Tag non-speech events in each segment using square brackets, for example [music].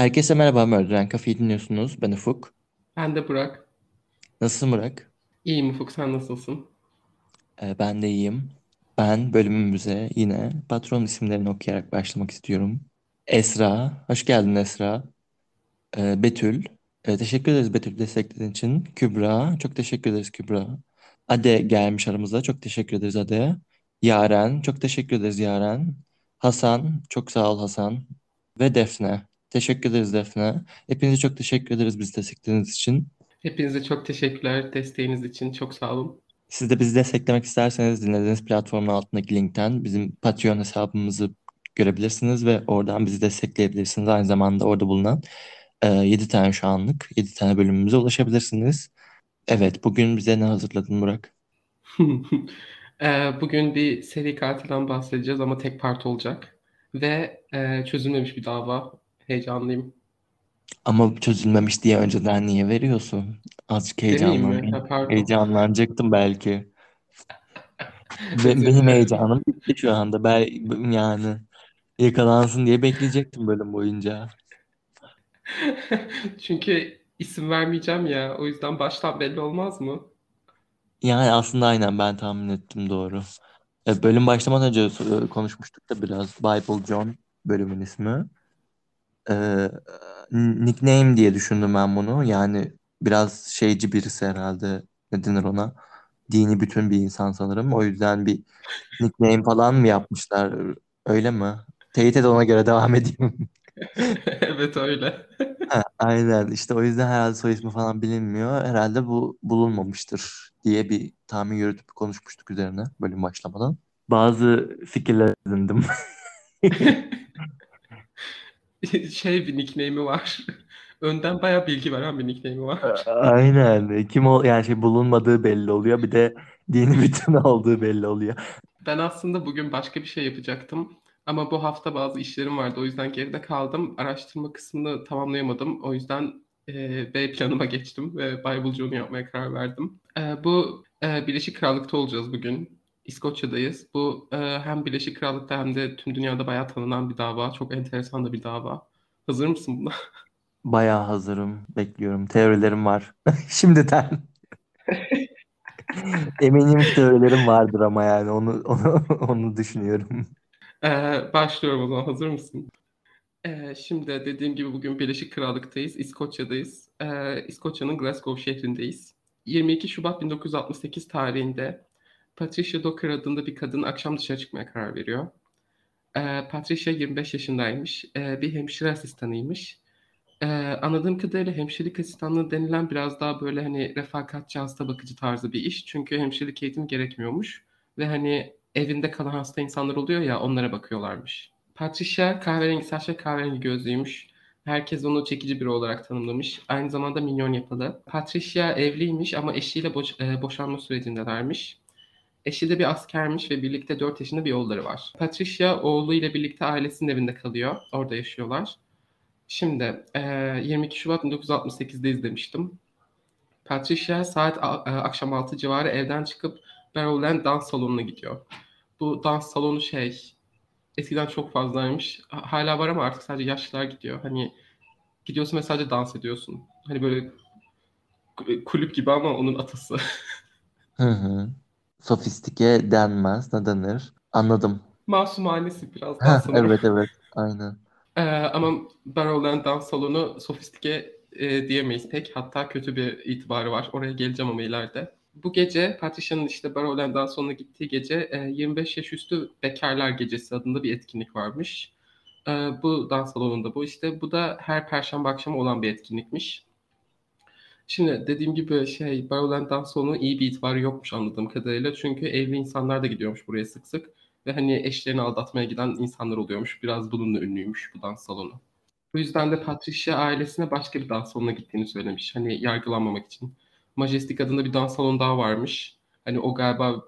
Herkese merhaba Murder Cafe'yi dinliyorsunuz. Ben Ufuk. Ben de Burak. Nasılsın Burak? İyiyim Ufuk, sen nasılsın? Ee, ben de iyiyim. Ben bölümümüze yine patron isimlerini okuyarak başlamak istiyorum. Esra, hoş geldin Esra. Ee, Betül, e, teşekkür ederiz Betül desteklediğin için. Kübra, çok teşekkür ederiz Kübra. Ade gelmiş aramıza, çok teşekkür ederiz Ade. Yaren, çok teşekkür ederiz Yaren. Hasan, çok sağ ol Hasan. Ve Defne, teşekkür ederiz Defne. Hepinize çok teşekkür ederiz bizi desteklediğiniz için. Hepinize çok teşekkürler desteğiniz için. Çok sağ olun. Siz de bizi desteklemek isterseniz dinlediğiniz platformun altındaki linkten bizim Patreon hesabımızı görebilirsiniz ve oradan bizi destekleyebilirsiniz. Aynı zamanda orada bulunan e, 7 tane şu anlık 7 tane bölümümüze ulaşabilirsiniz. Evet, bugün bize ne hazırladın Burak? Ee, [laughs] Bugün bir seri katilden bahsedeceğiz ama tek part olacak. Ve e, çözülmemiş bir dava. Heyecanlıyım. Ama çözülmemiş diye önceden niye veriyorsun? Azıcık Demeyeyim mi? heyecanlan. Ha, pardon. Heyecanlanacaktım belki. [laughs] Be- Özür benim dilerim. heyecanım bitti şu anda. Ben yani yakalansın diye bekleyecektim bölüm boyunca. [laughs] Çünkü isim vermeyeceğim ya. O yüzden baştan belli olmaz mı? Yani aslında aynen ben tahmin ettim doğru. E, bölüm başlamadan önce so- konuşmuştuk da biraz Bible John bölümün ismi. E, nickname diye düşündüm ben bunu. Yani biraz şeyci birisi herhalde. Ne denir ona? Dini bütün bir insan sanırım. O yüzden bir nickname falan mı yapmışlar? Öyle mi? Teyit et ona göre devam edeyim. [laughs] Evet öyle. Ha, aynen işte o yüzden herhalde soy ismi falan bilinmiyor. Herhalde bu bulunmamıştır diye bir tahmin yürütüp konuşmuştuk üzerine bölüm başlamadan. Bazı fikirler edindim. [laughs] [laughs] Şey bir nickname'i var. [laughs] Önden bayağı bilgi veren bir nickname'i var. Aynen. Kim o yani şey bulunmadığı belli oluyor. Bir de [laughs] dini bütün olduğu belli oluyor. Ben aslında bugün başka bir şey yapacaktım. Ama bu hafta bazı işlerim vardı. O yüzden geride kaldım. Araştırma kısmını tamamlayamadım. O yüzden e, B planıma geçtim ve Bible'cunu yapmaya karar verdim. E, bu e, Birleşik Krallık'ta olacağız bugün. İskoçya'dayız. Bu e, hem Birleşik Krallık'ta hem de tüm dünyada bayağı tanınan bir dava. Çok enteresan da bir dava. Hazır mısın buna? [laughs] Bayağı hazırım. Bekliyorum. Teorilerim var. [laughs] Şimdiden. [laughs] Eminim teorilerim vardır ama yani onu onu, onu düşünüyorum. E, başlıyorum o zaman. Hazır mısın? Ee, şimdi dediğim gibi bugün Birleşik Krallık'tayız, İskoçya'dayız. Ee, İskoçya'nın Glasgow şehrindeyiz. 22 Şubat 1968 tarihinde Patricia Docker adında bir kadın akşam dışarı çıkmaya karar veriyor. Ee, Patricia 25 yaşındaymış, ee, bir hemşire asistanıymış. Ee, anladığım kadarıyla hemşirelik asistanlığı denilen biraz daha böyle hani refakatçi hasta bakıcı tarzı bir iş. Çünkü hemşirelik eğitimi gerekmiyormuş. Ve hani evinde kalan hasta insanlar oluyor ya onlara bakıyorlarmış. Patricia kahverengi saçlı kahverengi gözlüymüş. Herkes onu çekici biri olarak tanımlamış. Aynı zamanda minyon yapılı. Patricia evliymiş ama eşiyle boş, e, boşanma sürecindelermiş. Eşi de bir askermiş ve birlikte 4 yaşında bir oğulları var. Patricia oğluyla birlikte ailesinin evinde kalıyor. Orada yaşıyorlar. Şimdi e, 22 Şubat 1968'de izlemiştim. Patricia saat e, akşam 6 civarı evden çıkıp Barrowland dans salonuna gidiyor. Bu dans salonu şey eskiden çok fazlaymış. Ha- Hala var ama artık sadece yaşlılar gidiyor. Hani gidiyorsun ve sadece dans ediyorsun. Hani böyle ku- kulüp gibi ama onun atası. Hı hı. Sofistike denmez. Ne denir? Anladım. Masumhanesi biraz daha sanırım. evet evet. Aynen. Ee, ama Barrowland dans salonu sofistike e, diyemeyiz pek. Hatta kötü bir itibarı var. Oraya geleceğim ama ileride. Bu gece Patricia'nın işte Barrowland dans salonuna gittiği gece e, 25 yaş üstü Bekarlar Gecesi adında bir etkinlik varmış. E, bu dans salonunda bu işte. Bu da her perşembe akşamı olan bir etkinlikmiş. Şimdi dediğim gibi şey Barrowland dans salonu iyi bir itibarı yokmuş anladığım kadarıyla. Çünkü evli insanlar da gidiyormuş buraya sık sık. Ve hani eşlerini aldatmaya giden insanlar oluyormuş. Biraz bununla ünlüymüş bu dans salonu. Bu yüzden de Patricia ailesine başka bir dans salonuna gittiğini söylemiş. Hani yargılanmamak için. Majestic adında bir dans salonu daha varmış. Hani o galiba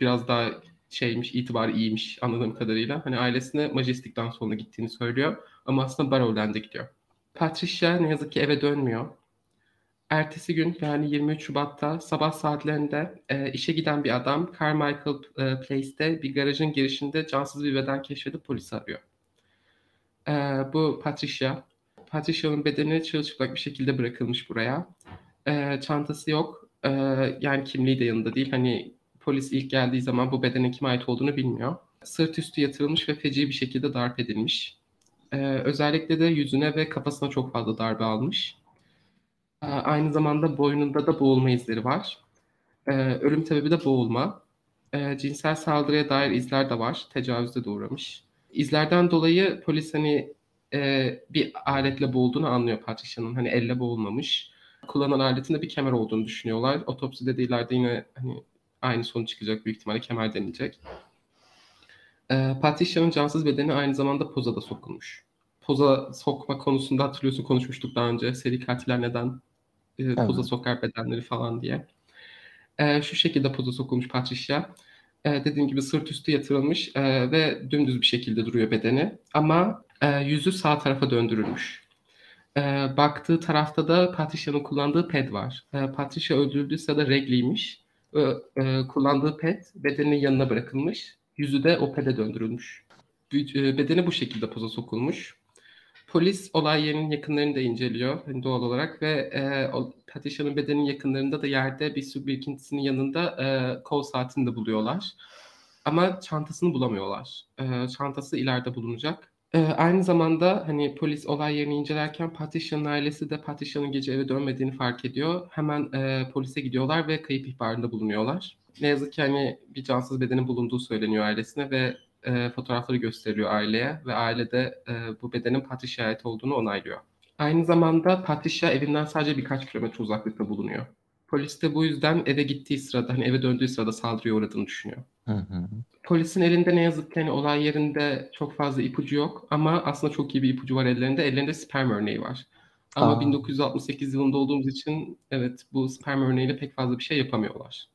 biraz daha şeymiş, itibarı iyiymiş anladığım kadarıyla. Hani ailesine Majestic dans salonuna gittiğini söylüyor. Ama aslında Barrowland'e gidiyor. Patricia ne yazık ki eve dönmüyor. Ertesi gün yani 23 Şubat'ta sabah saatlerinde e, işe giden bir adam Carmichael e, Place'te bir garajın girişinde cansız bir beden keşfedip polisi arıyor. E, bu Patricia. Patricia'nın bedeni çırılçıplak bir şekilde bırakılmış buraya. Ee, çantası yok. Ee, yani kimliği de yanında değil. Hani polis ilk geldiği zaman bu bedenin kime ait olduğunu bilmiyor. Sırt üstü yatırılmış ve feci bir şekilde darp edilmiş. Ee, özellikle de yüzüne ve kafasına çok fazla darbe almış. Ee, aynı zamanda boynunda da boğulma izleri var. Ee, ölüm sebebi de boğulma. Ee, cinsel saldırıya dair izler de var. Tecavüze de uğramış. İzlerden dolayı polis hani e, bir aletle boğulduğunu anlıyor Patricia'nın. Hani elle boğulmamış. Kullanan aletinde bir kemer olduğunu düşünüyorlar. Otopside de ileride yine hani aynı sonuç çıkacak büyük ihtimalle kemer denilecek. Patricia'nın cansız bedeni aynı zamanda poza da sokulmuş. Poza sokma konusunda hatırlıyorsun konuşmuştuk daha önce. Seri katiller neden e, poza Evet. sokar bedenleri falan diye. E, şu şekilde poza sokulmuş Patricia. E, dediğim gibi sırt üstü yatırılmış e, ve dümdüz bir şekilde duruyor bedeni. Ama e, yüzü sağ tarafa döndürülmüş. E, baktığı tarafta da Patricia'nın kullandığı ped var. E, Patricia öldürüldüğü sırada regliymiş. E, e, kullandığı ped bedenin yanına bırakılmış. Yüzü de o pede döndürülmüş. E, Bedeni bu şekilde poza sokulmuş. Polis olay yerinin yakınlarını da inceliyor hani doğal olarak ve e, o bedeninin yakınlarında da yerde bir su birikintisinin yanında e, kol saatini de buluyorlar. Ama çantasını bulamıyorlar. E, çantası ileride bulunacak. E, aynı zamanda hani polis olay yerini incelerken Patricia'nın ailesi de Patricia'nın gece eve dönmediğini fark ediyor. Hemen e, polise gidiyorlar ve kayıp ihbarında bulunuyorlar. Ne yazık ki hani bir cansız bedenin bulunduğu söyleniyor ailesine ve e, fotoğrafları gösteriliyor aileye ve aile de e, bu bedenin Patricia'ya ait olduğunu onaylıyor. Aynı zamanda Patricia evinden sadece birkaç kilometre uzaklıkta bulunuyor. Polis de bu yüzden eve gittiği sırada, hani eve döndüğü sırada saldırıya uğradığını düşünüyor. Hı hı. Polisin elinde ne yazık ki hani olay yerinde çok fazla ipucu yok ama aslında çok iyi bir ipucu var ellerinde. Ellerinde sperm örneği var. Ama Aa. 1968 yılında olduğumuz için evet bu sperm örneğiyle pek fazla bir şey yapamıyorlar.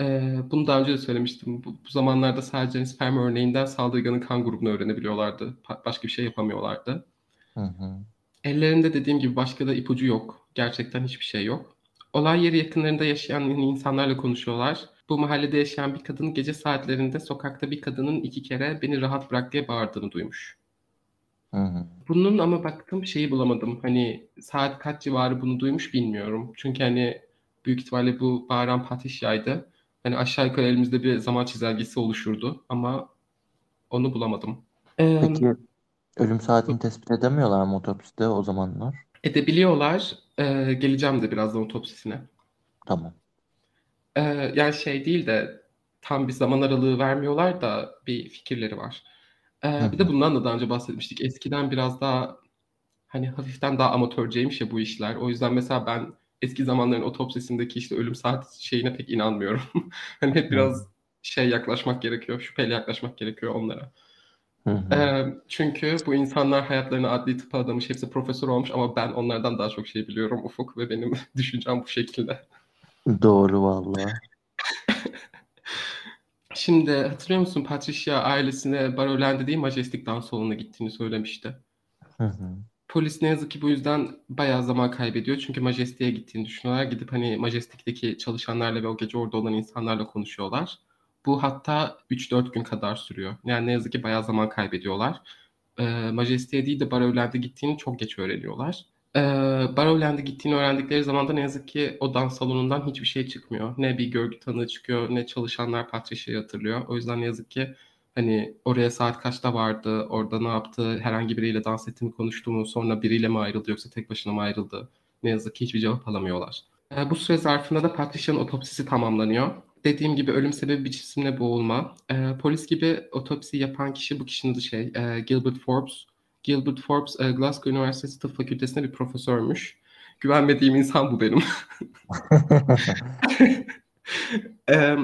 Ee, bunu daha önce de söylemiştim. Bu, bu zamanlarda sadece hani sperm örneğinden saldırganın kan grubunu öğrenebiliyorlardı. Başka bir şey yapamıyorlardı. Hı hı. Ellerinde dediğim gibi başka da ipucu yok. Gerçekten hiçbir şey yok. Olay yeri yakınlarında yaşayan insanlarla konuşuyorlar. Bu mahallede yaşayan bir kadın gece saatlerinde sokakta bir kadının iki kere beni rahat bırak diye bağırdığını duymuş. Hı hı. Bunun ama baktım şeyi bulamadım. Hani saat kaç civarı bunu duymuş bilmiyorum. Çünkü hani büyük ihtimalle bu bağıran Patricia'ydı. Hani aşağı yukarı elimizde bir zaman çizelgesi oluşurdu ama onu bulamadım. Ee, Peki ölüm saatini tespit edemiyorlar mı otopside o zamanlar? edebiliyorlar. Ee, geleceğim de birazdan otopsisine. Tamam. Ee, yani şey değil de tam bir zaman aralığı vermiyorlar da bir fikirleri var. Ee, Hı bir de bundan da daha önce bahsetmiştik. Eskiden biraz daha hani hafiften daha amatörceymiş ya bu işler. O yüzden mesela ben eski zamanların otopsisindeki işte ölüm saat şeyine pek inanmıyorum. [laughs] Hani hep biraz şey yaklaşmak gerekiyor, şüpheyle yaklaşmak gerekiyor onlara. hı. hı. Çünkü bu insanlar hayatlarını adli tıpa adamış, hepsi profesör olmuş ama ben onlardan daha çok şey biliyorum Ufuk ve benim [laughs] düşüncem bu şekilde. Doğru vallahi. [laughs] Şimdi hatırlıyor musun Patricia ailesine Barolande değil Majestic dans salonuna gittiğini söylemişti. Hı hı. Polis ne yazık ki bu yüzden bayağı zaman kaybediyor. Çünkü Majestic'e gittiğini düşünüyorlar. Gidip hani Majestic'teki çalışanlarla ve o gece orada olan insanlarla konuşuyorlar. Bu hatta 3-4 gün kadar sürüyor. Yani ne yazık ki bayağı zaman kaybediyorlar. Ee, Majestic'e değil de Barrowland'e gittiğini çok geç öğreniyorlar. Ee, Barrowland'e gittiğini öğrendikleri zaman da ne yazık ki o dans salonundan hiçbir şey çıkmıyor. Ne bir görgü tanığı çıkıyor ne çalışanlar Patricia'yı hatırlıyor. O yüzden ne yazık ki hani oraya saat kaçta vardı, orada ne yaptı, herhangi biriyle dans etti mi, konuştu mu, sonra biriyle mi ayrıldı yoksa tek başına mı ayrıldı? Ne yazık ki hiçbir cevap alamıyorlar. Ee, bu süre zarfında da Patricia'nın otopsisi tamamlanıyor. Dediğim gibi ölüm sebebi bir cisimle boğulma. Ee, polis gibi otopsi yapan kişi bu kişinin şey e, Gilbert Forbes. Gilbert Forbes e, Glasgow Üniversitesi Tıp Fakültesi'nde bir profesörmüş. Güvenmediğim insan bu benim. [laughs] [laughs] Ee,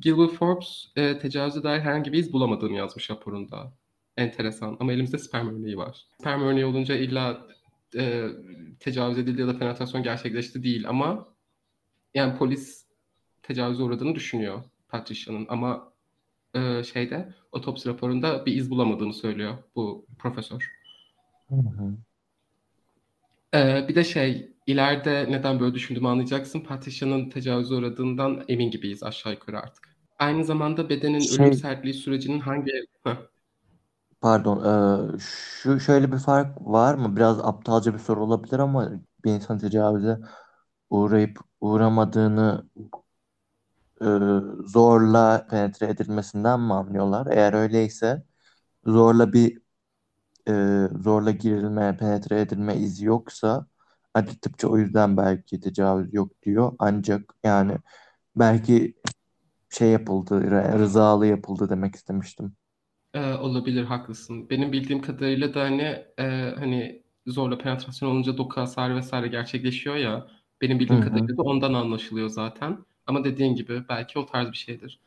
Gilbert Forbes e, tecavüze dair herhangi bir iz bulamadığını yazmış raporunda. Enteresan ama elimizde sperm örneği var. Sperm örneği olunca illa e, tecavüz edildi ya da penetrasyon gerçekleşti değil ama yani polis tecavüze uğradığını düşünüyor Patricia'nın ama e, şeyde otopsi raporunda bir iz bulamadığını söylüyor bu profesör. Hı hı. Ee, bir de şey ileride neden böyle düşündüğümü anlayacaksın. Patricia'nın tecavüze uğradığından emin gibiyiz aşağı yukarı artık. Aynı zamanda bedenin Şey- ölüm sertliği sürecinin hangi... Heh, Pardon, e, şu şöyle bir fark var mı? Biraz aptalca bir soru olabilir ama bir insan tecavüze uğrayıp uğramadığını e, zorla penetre edilmesinden mi anlıyorlar? Eğer öyleyse zorla bir e, zorla girilme, penetre edilme izi yoksa hadi tıpça o yüzden belki tecavüz yok diyor. Ancak yani belki şey yapıldı, rı- rızalı yapıldı demek istemiştim. Ee, olabilir, haklısın. Benim bildiğim kadarıyla da hani e, hani zorla penetrasyon olunca doku hasarı vesaire gerçekleşiyor ya. Benim bildiğim hı. kadarıyla da ondan anlaşılıyor zaten. Ama dediğin gibi belki o tarz bir şeydir.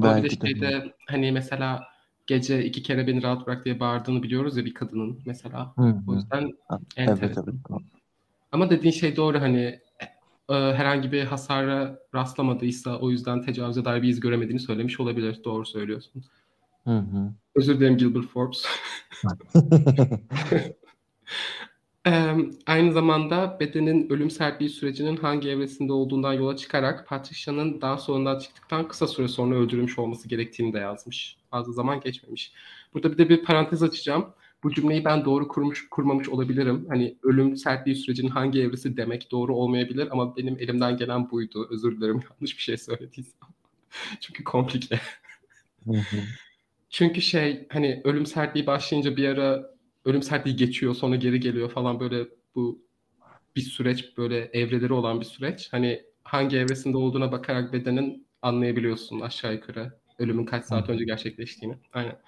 Ama bir de Belki de. şeyde hani mesela gece iki kere beni rahat bırak diye bağırdığını biliyoruz ya bir kadının mesela. Hı O yüzden Ha, Evet evet. Ama dediğin şey doğru hani e, herhangi bir hasara rastlamadıysa o yüzden tecavüze dair bir iz göremediğini söylemiş olabilir. Doğru söylüyorsun. Hı hı. Özür dilerim Gilbert Forbes. [laughs] Aynı zamanda bedenin ölüm sertliği sürecinin hangi evresinde olduğundan yola çıkarak Patricia'nın daha sonradan çıktıktan kısa süre sonra öldürülmüş olması gerektiğini de yazmış. Fazla zaman geçmemiş. Burada bir de bir parantez açacağım. Bu cümleyi ben doğru kurmuş, kurmamış olabilirim. Hani ölüm sertliği sürecinin hangi evresi demek doğru olmayabilir ama benim elimden gelen buydu. Özür dilerim [laughs] yanlış bir şey söylediysem. [laughs] Çünkü komplike. Çünkü şey hani ölüm sertliği başlayınca bir ara ölüm sertliği geçiyor sonra geri geliyor falan böyle bu bir süreç böyle evreleri olan bir süreç. Hani hangi evresinde olduğuna bakarak bedenin anlayabiliyorsun aşağı yukarı ölümün kaç saat önce gerçekleştiğini. Aynen.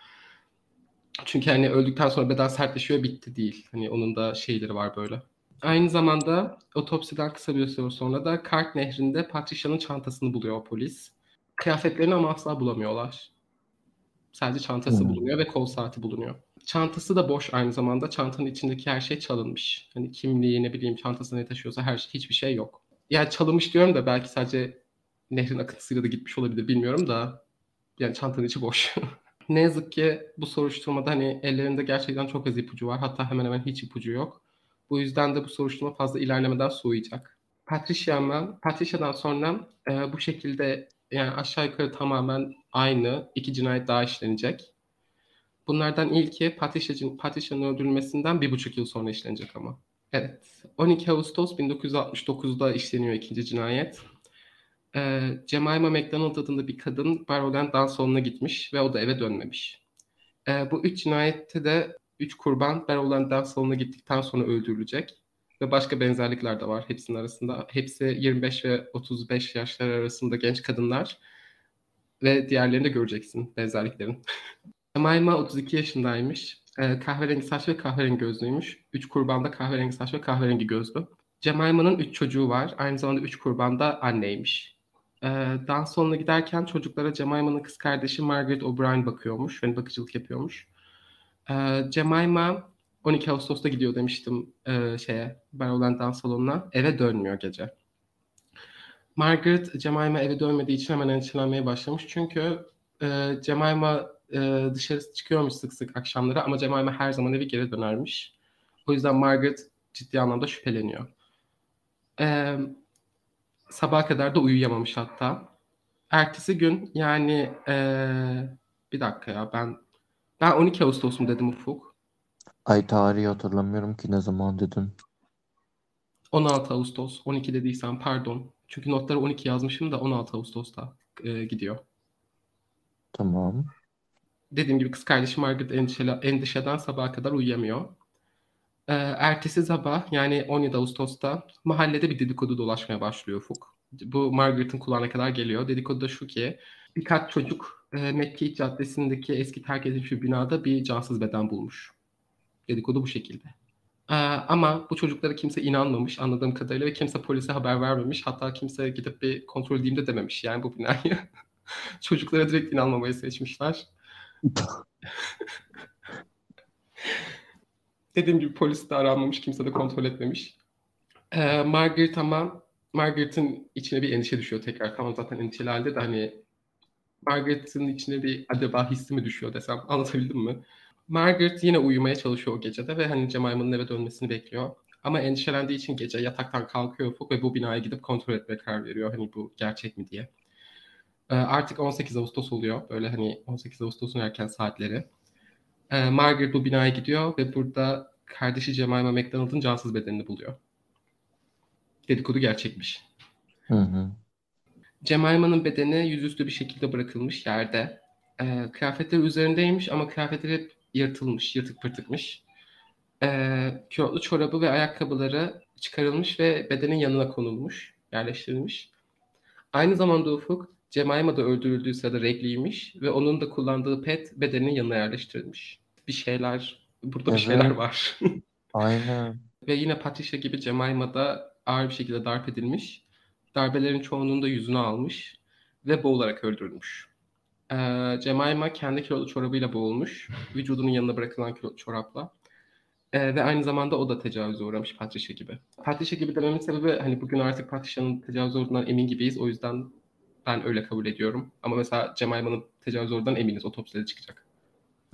Çünkü hani öldükten sonra beden sertleşiyor bitti değil. Hani onun da şeyleri var böyle. Aynı zamanda otopsiden kısa bir süre sonra da Kart Nehri'nde Patricia'nın çantasını buluyor polis. Kıyafetlerini ama asla bulamıyorlar. Sadece çantası hı. bulunuyor ve kol saati bulunuyor. Çantası da boş aynı zamanda. Çantanın içindeki her şey çalınmış. Hani kimliği ne bileyim çantasında ne taşıyorsa her şey, hiçbir şey yok. Yani çalınmış diyorum da belki sadece nehrin akıntısıyla da gitmiş olabilir bilmiyorum da yani çantanın içi boş. [laughs] ne yazık ki bu soruşturmada hani ellerinde gerçekten çok az ipucu var. Hatta hemen hemen hiç ipucu yok. Bu yüzden de bu soruşturma fazla ilerlemeden soğuyacak. Patricia Patricia'dan sonra e, bu şekilde yani aşağı yukarı tamamen aynı iki cinayet daha işlenecek. Bunlardan ilki Patricia'nın Patricia'nın öldürülmesinden bir buçuk yıl sonra işlenecek ama. Evet. 12 Ağustos 1969'da işleniyor ikinci cinayet. Ee, Jemima McDonald adında bir kadın Barrowland dans salonuna gitmiş ve o da eve dönmemiş. Ee, bu üç cinayette de üç kurban Barrowland dans salonuna gittikten sonra öldürülecek. Ve başka benzerlikler de var hepsinin arasında. Hepsi 25 ve 35 yaşlar arasında genç kadınlar. Ve diğerlerini de göreceksin benzerliklerin. [laughs] Jemima 32 yaşındaymış. Ee, kahverengi saç ve kahverengi gözlüymüş. Üç kurban da kahverengi saç ve kahverengi gözlü. Jemima'nın üç çocuğu var. Aynı zamanda üç kurban da anneymiş. Ee, dans salonuna giderken çocuklara Jemima'nın kız kardeşi Margaret O'Brien bakıyormuş. Yani bakıcılık yapıyormuş. Ee, Jemima 12 Ağustos'ta gidiyor demiştim e, şeye Barrowland dans salonuna. Eve dönmüyor gece. Margaret Jemima eve dönmediği için hemen endişelenmeye başlamış. Çünkü e, Jemima e, dışarı çıkıyormuş sık sık akşamları ama Jemima her zaman eve geri dönermiş. O yüzden Margaret ciddi anlamda şüpheleniyor. E, sabaha kadar da uyuyamamış hatta. Ertesi gün yani e, bir dakika ya ben ben 12 Ağustos mu dedim Ufuk? Ay tarihi hatırlamıyorum ki ne zaman dedin. 16 Ağustos 12 dediysem pardon. Çünkü notları 12 yazmışım da 16 Ağustos'ta e, gidiyor. Tamam. Dediğim gibi kız kardeşim Margaret endişeli, endişeden sabaha kadar uyuyamıyor. Ee, ertesi sabah yani 17 Ağustos'ta mahallede bir dedikodu dolaşmaya başlıyor Ufuk. Bu Margaret'ın kulağına kadar geliyor. Dedikodu da şu ki birkaç çocuk e, McKeith Caddesi'ndeki eski terk edilmiş bir binada bir cansız beden bulmuş. Dedikodu bu şekilde. Ee, ama bu çocuklara kimse inanmamış anladığım kadarıyla ve kimse polise haber vermemiş. Hatta kimse gidip bir kontrol edeyim de dememiş yani bu binayı. [laughs] Çocuklara direkt inanmamayı seçmişler. [laughs] Dediğim gibi polis de aranmamış, kimse de kontrol etmemiş. Ee, Margaret ama Margaret'ın içine bir endişe düşüyor tekrar. Tamam zaten endişeli halde de hani Margaret'ın içine bir acaba hissi mi düşüyor desem [laughs] anlatabildim mi? Margaret yine uyumaya çalışıyor o gecede ve hani Jemima'nın eve dönmesini bekliyor. Ama endişelendiği için gece yataktan kalkıyor Ufuk ve bu binaya gidip kontrol etmeye karar veriyor. Hani bu gerçek mi diye. Ee, artık 18 Ağustos oluyor. Böyle hani 18 Ağustos'un erken saatleri. E, Margaret bu binaya gidiyor ve burada kardeşi Jemima McDonald'ın cansız bedenini buluyor. Dedikodu gerçekmiş. Hı hı. Jemima'nın bedeni yüzüstü bir şekilde bırakılmış yerde. E, kıyafetleri üzerindeymiş ama kıyafetleri hep yırtılmış, yırtık pırtıkmış. E, kilotlu çorabı ve ayakkabıları çıkarılmış ve bedenin yanına konulmuş, yerleştirilmiş. Aynı zamanda Ufuk, Jemima da öldürüldüğü sırada regliymiş ve onun da kullandığı pet bedenin yanına yerleştirilmiş. Bir şeyler, burada bir Evet. şeyler var. [laughs] Aynen. ve yine Patricia gibi Jemima da ağır bir şekilde darp edilmiş. Darbelerin çoğunluğunu da yüzüne almış ve boğularak öldürülmüş. Ee, Jemima kendi kilolu çorabıyla boğulmuş. Vücudunun yanına bırakılan kilolu çorapla. Ee, ve aynı zamanda o da tecavüze uğramış Patricia gibi. Patricia gibi dememin sebebi hani bugün artık Patricia'nın tecavüze uğradığından emin gibiyiz. O yüzden ben öyle kabul ediyorum. Ama mesela Jemima'nın tecavüze uğradığından eminiz. Otopside çıkacak.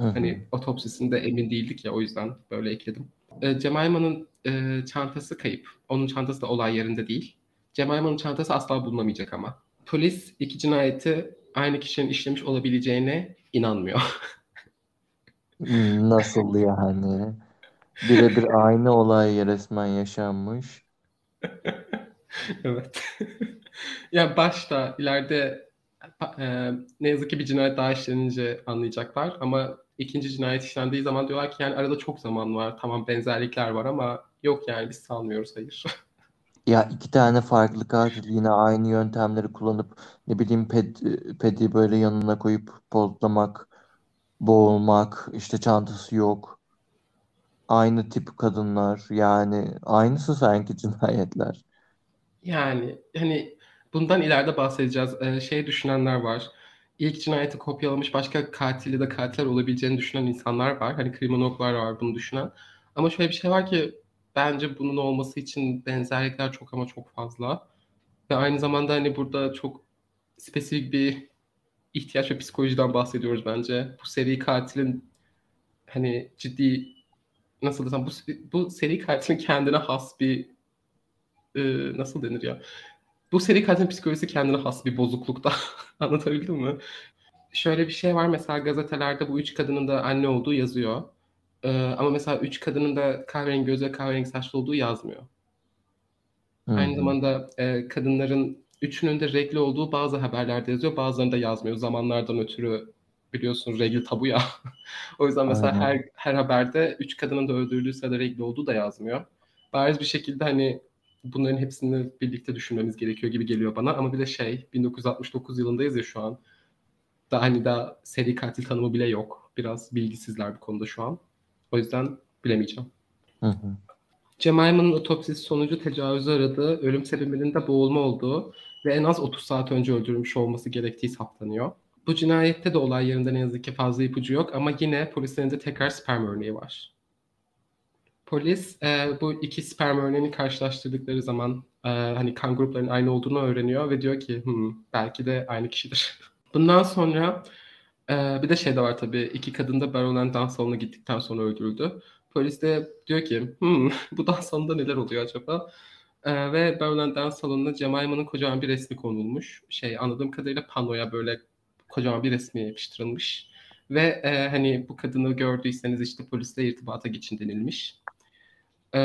Hı hı. Hani otopsisinde emin değildik ya o yüzden böyle ekledim. E, Jemima'nın e, çantası kayıp. Onun çantası da olay yerinde değil. Jemima'nın çantası asla bulunamayacak ama. Polis iki cinayeti aynı kişinin işlemiş olabileceğine inanmıyor. Hmm, Nasıl yani? Birebir aynı olay resmen yaşanmış. evet. ya başta ileride e, ne yazık ki bir cinayet daha işlenince anlayacaklar ama ikinci cinayet işlendiği zaman diyorlar ki yani arada çok zaman var. Tamam benzerlikler var ama yok yani biz sanmıyoruz hayır. [laughs] Ya iki tane farklı katil yine aynı yöntemleri kullanıp ne bileyim ped, pedi böyle yanına koyup pozlamak, boğulmak, işte çantası yok. Aynı tip kadınlar yani aynısı sanki cinayetler. Yani hani bundan ileride bahsedeceğiz. Ee, şey düşünenler var. İlk cinayeti kopyalamış başka katil ya da katiller olabileceğini düşünen insanlar var. Hani kriminologlar var bunu düşünen. Ama şöyle bir şey var ki bence bunun olması için benzerlikler çok ama çok fazla. Ve aynı zamanda hani burada çok spesifik bir ihtiyaç ve psikolojiden bahsediyoruz bence. Bu seri katilin hani ciddi nasıl desem bu, bu seri katilin kendine has bir e, nasıl denir ya? Bu seri katilin psikolojisi kendine has bir bozuklukta. [laughs] Anlatabildim mi? Şöyle bir şey var mesela gazetelerde bu üç kadının da anne olduğu yazıyor. Ee, ama mesela üç kadının da kahverengi göz ve kahverengi saçlı olduğu yazmıyor. Hı Aynı zamanda e, kadınların üçünün de regli olduğu bazı haberlerde yazıyor. Bazılarında yazmıyor. Zamanlardan ötürü biliyorsun regli tabu ya. [laughs] o yüzden mesela Aynen. her her haberde üç kadının da öldürüldüğü sırada regli olduğu da yazmıyor. Bariz bir şekilde hani bunların hepsini birlikte düşünmemiz gerekiyor gibi geliyor bana. Ama bir de şey 1969 yılındayız ya şu an. Daha hani daha seri katil tanımı bile yok. Biraz bilgisizler bu konuda şu an. O yüzden bilemeyeceğim. Hı hı. Jemima'nın otopsisi sonucu tecavüze aradığı, ölüm sebebinin de boğulma olduğu ve en az 30 saat önce öldürülmüş olması gerektiği saptanıyor. Bu cinayette de olay yerinde ne yazık ki fazla ipucu yok ama yine polislerin de tekrar sperm örneği var. Polis e, bu iki sperm örneğini karşılaştırdıkları zaman e, hani kan gruplarının aynı olduğunu öğreniyor ve diyor ki hmm, belki de aynı kişidir. [laughs] Bundan sonra e, bir de şey de var tabii iki kadın da Baronen dans salonuna gittikten sonra öldürüldü. Polis de diyor ki hmm, [laughs] bu dans salonunda neler oluyor acaba? E, ve Baronen dans salonuna Jemima'nın kocaman bir resmi konulmuş. Şey anladığım kadarıyla panoya böyle kocaman bir resmi yapıştırılmış. Ve e, hani bu kadını gördüyseniz işte polisle irtibata geçin denilmiş. E,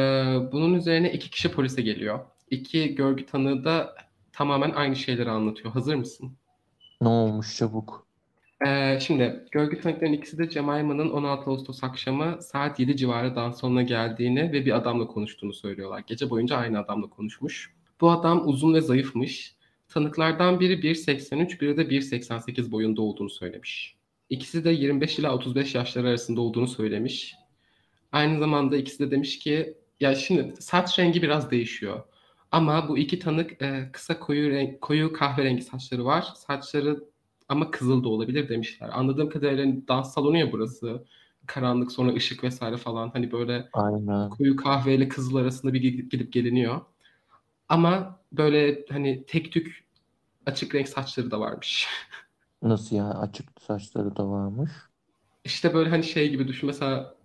bunun üzerine iki kişi polise geliyor. İki görgü tanığı da tamamen aynı şeyleri anlatıyor. Hazır mısın? Ne olmuş çabuk? Ee, şimdi görgü tanıkların ikisi de Jemima'nın 16 Ağustos akşamı saat 7 civarı dans salonuna geldiğini ve bir adamla konuştuğunu söylüyorlar. Gece boyunca aynı adamla konuşmuş. Bu adam uzun ve zayıfmış. Tanıklardan biri 1.83, biri de 1.88 boyunda olduğunu söylemiş. İkisi de 25 ila 35 yaşları arasında olduğunu söylemiş. Aynı zamanda ikisi de demiş ki ya şimdi saç rengi biraz değişiyor. Ama bu iki tanık e, kısa koyu renk, koyu kahverengi saçları var. Saçları ama kızıl da olabilir demişler. Anladığım kadarıyla dans salonu ya burası. Karanlık sonra ışık vesaire falan. Hani böyle Aynen. koyu kahveyle kızıl arasında bir gidip, gidip geliniyor. Ama böyle hani tek tük açık renk saçları da varmış. [laughs] Nasıl ya? Açık saçları da varmış. İşte böyle hani şey gibi düşün mesela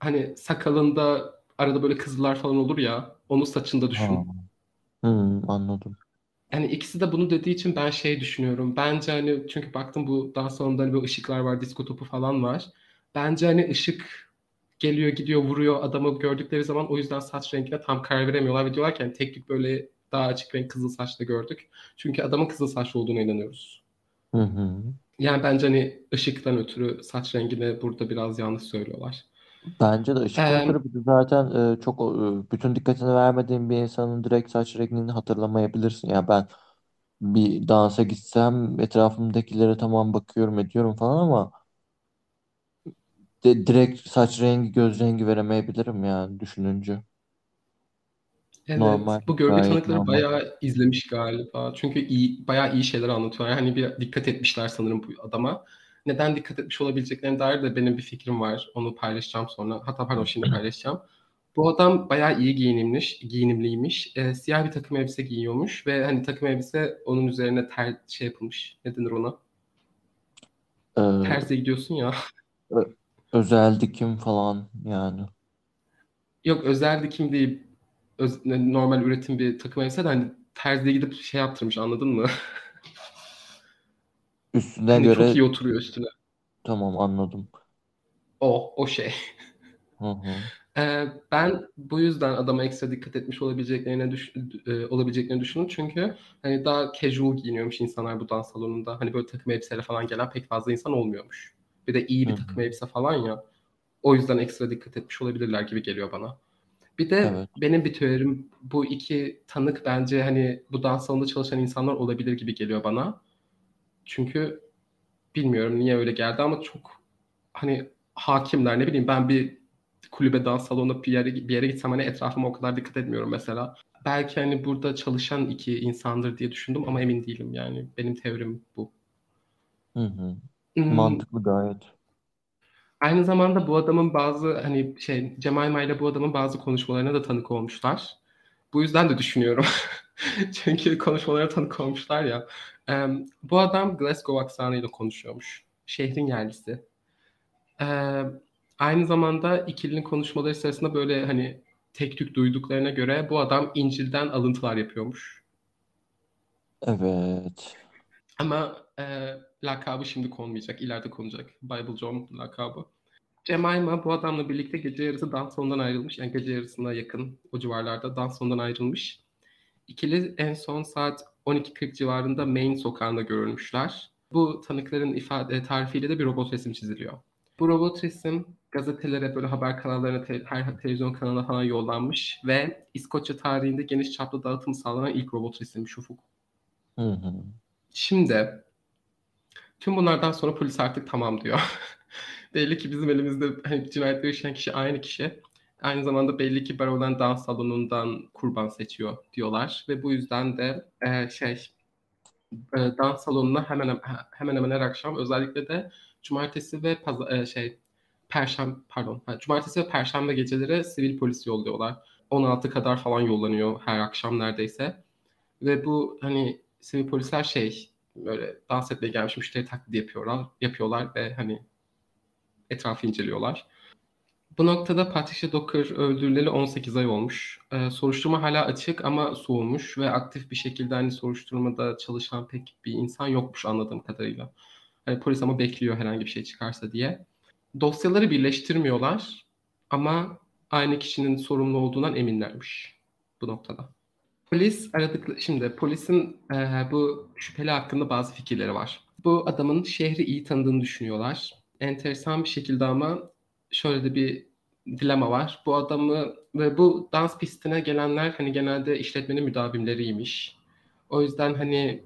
hani sakalında arada böyle kızıllar falan olur ya onun saçında Ha. düşün. Hmm, anladım. Yani ikisi de bunu dediği için ben şey düşünüyorum. Bence hani çünkü baktım bu dans salonunda hani böyle ışıklar var, disko topu falan var. Bence hani ışık geliyor gidiyor vuruyor adamı gördükleri zaman o yüzden saç rengine tam karar veremiyorlar ve diyorlar ki hani tek tük böyle daha açık renk kızıl saçlı gördük. Çünkü adamın kızıl saçlı olduğuna inanıyoruz. Hı hı. Yani bence hani ışıktan ötürü saç rengini burada biraz yanlış söylüyorlar. Bence de ışıktan Ee, bir de zaten e, çok e, bütün dikkatini vermediğin bir insanın direkt saç rengini hatırlamayabilirsin. Ya ben bir dansa gitsem etrafımdakilere tamam bakıyorum ediyorum falan ama de, direkt saç rengi göz rengi veremeyebilirim yani düşününce. Evet, Normal, bu görgü gayet tanıkları normal. bayağı izlemiş galiba. Çünkü iyi, bayağı iyi şeyler anlatıyorlar. Hani bir dikkat etmişler sanırım bu adama. Neden dikkat etmiş olabileceklerine dair de benim bir fikrim var. Onu paylaşacağım sonra. Hatta pardon şimdi paylaşacağım. Bu adam bayağı iyi giyinilmiş, giyinimliymiş. Ee, siyah bir takım elbise giyiyormuş ve hani takım elbise onun üzerine ter şey yapılmış. Ne denir ona? Ee, Terziye gidiyorsun ya. [laughs] özel dikim falan yani. Yok özel dikim değil. Öz- normal üretim bir takım elbise de hani terziye gidip şey yaptırmış anladın mı? [laughs] Üstüne çok göre iyi oturuyor üstüne. tamam anladım. O, o şey. Hı hı. [laughs] Ee, ben bu yüzden adama ekstra dikkat etmiş olabileceklerine düş e, olabileceklerini düşündüm. Çünkü hani daha casual giyiniyormuş insanlar bu dans salonunda. Hani böyle takım elbiseyle falan gelen pek fazla insan olmuyormuş. Bir de iyi bir hı. takım elbise falan ya. O yüzden ekstra dikkat etmiş olabilirler gibi geliyor bana. Bir de Evet. benim bir teorim bu iki tanık bence hani bu dans salonunda çalışan insanlar olabilir gibi geliyor bana. Çünkü bilmiyorum niye öyle geldi ama çok hani hakimler ne bileyim ben bir kulübe dans salonuna bir yere, bir yere gitsem hani etrafıma o kadar dikkat etmiyorum mesela. Belki hani burada çalışan iki insandır diye düşündüm ama emin değilim yani. Benim teorim bu. Hı hı. Hmm, Mantıklı gayet. aynı zamanda bu adamın bazı hani şey Cemaima ile bu adamın bazı konuşmalarına da tanık olmuşlar. Bu yüzden de düşünüyorum. [laughs] Çünkü konuşmalara tanık olmuşlar ya. Em, bu adam Glasgow aksanıyla konuşuyormuş. Şehrin yerlisi. Ee, aynı zamanda ikilinin konuşmaları sırasında böyle hani tek tük duyduklarına göre bu adam İncil'den alıntılar yapıyormuş. Evet. Ama e, lakabı şimdi konmayacak, ileride konacak. Bible John lakabı. Jemima bu adamla birlikte gece yarısı dans salonundan ayrılmış. Yani gece yarısına yakın o civarlarda dans salonundan ayrılmış. İkili en son saat 12.40 civarında Main sokağında görülmüşler. Bu tanıkların ifade tarifiyle de bir robot resim çiziliyor. Bu robot resim gazetelere, böyle haber kanallarına, te- her televizyon kanalına falan yollanmış ve İskoçya tarihinde geniş çaplı dağıtım sağlanan ilk robot resimmiş Ufuk. Hı hı. Şimdi tüm bunlardan sonra polis artık tamam diyor. [laughs] Belli ki bizim elimizde hani cinayetleri işleyen kişi aynı kişi. Aynı zamanda belli ki Baro'dan dans salonundan kurban seçiyor diyorlar ve bu yüzden de e, şey e, dans salonuna hemen hemen hemen her akşam özellikle de cumartesi ve paz- e, şey perşembe pardon ha, cumartesi ve perşembe geceleri sivil polis yolluyorlar. 16 kadar falan yollanıyor her akşam neredeyse. Ve bu hani sivil polisler şey böyle dans etmeye gelmiş müşteri taklidi yapıyorlar, yapıyorlar ve hani etrafı inceliyorlar. Bu noktada Patricia Docker öldürüleli 18 ay olmuş. Ee, soruşturma hala açık ama soğumuş ve aktif bir şekilde hani soruşturmada çalışan pek bir insan yokmuş anladığım kadarıyla. Hani polis ama bekliyor herhangi bir şey çıkarsa diye. Dosyaları birleştirmiyorlar ama aynı kişinin sorumlu olduğundan eminlermiş bu noktada. Polis aradık şimdi polisin e, bu şüpheli hakkında bazı fikirleri var. Bu adamın şehri iyi tanıdığını düşünüyorlar. Enteresan bir şekilde ama şöyle de bir dilema var. Bu adamı ve bu dans pistine gelenler hani genelde işletmenin müdavimleriymiş. O yüzden hani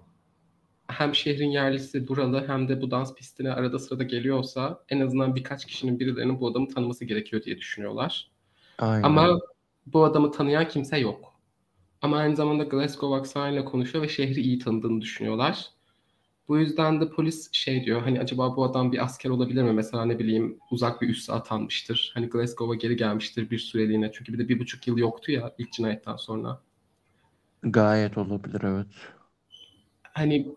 hem şehrin yerlisi buralı hem de bu dans pistine arada sırada geliyorsa en azından birkaç kişinin birilerinin bu adamı tanıması gerekiyor diye düşünüyorlar. Ama Aynen. bu adamı tanıyan kimse yok. Ama aynı zamanda Glasgow aksanıyla konuşuyor ve şehri iyi tanıdığını düşünüyorlar. Bu yüzden de polis şey diyor hani acaba bu adam bir asker olabilir mi? Mesela ne bileyim uzak bir üsse atanmıştır. Hani Glasgow'a geri gelmiştir bir süreliğine. Çünkü bir de bir buçuk yıl yoktu ya ilk cinayetten sonra. Gayet olabilir evet. Hani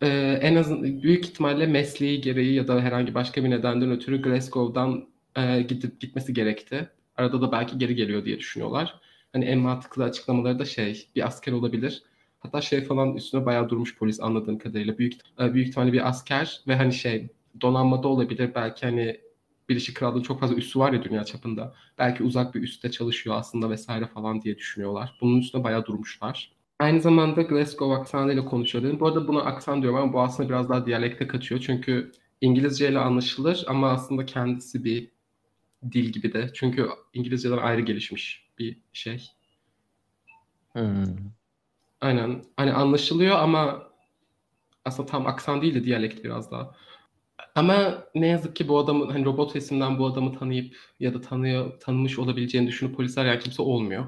e, en azından büyük ihtimalle mesleği gereği ya da herhangi başka bir nedenden ötürü Glasgow'dan e, gidip gitmesi gerekti. Arada da belki geri geliyor diye düşünüyorlar. Hani en mantıklı açıklamaları da şey bir asker olabilir. Hatta şey falan üstüne bayağı durmuş polis anladığım kadarıyla. Büyük, e, büyük ihtimalle bir asker ve hani şey donanmada olabilir. Belki hani Birleşik Krallığın çok fazla üssü var ya dünya çapında. Belki uzak bir üste çalışıyor aslında vesaire falan diye düşünüyorlar. Bunun üstüne bayağı durmuşlar. Aynı zamanda Glasgow aksanıyla konuşuyor. Bu arada buna aksan diyorum ama bu aslında biraz daha diyalekte kaçıyor. Çünkü İngilizce ile anlaşılır ama aslında kendisi bir dil gibi de. Çünkü İngilizceden ayrı gelişmiş bir şey. Hmm. Aynen. Hani anlaşılıyor ama aslında tam aksan değil de diyalekt biraz daha. Ama ne yazık ki bu adamın hani robot resimden bu adamı tanıyıp ya da tanıyor tanımış olabileceğini düşünüp polisler yani kimse olmuyor.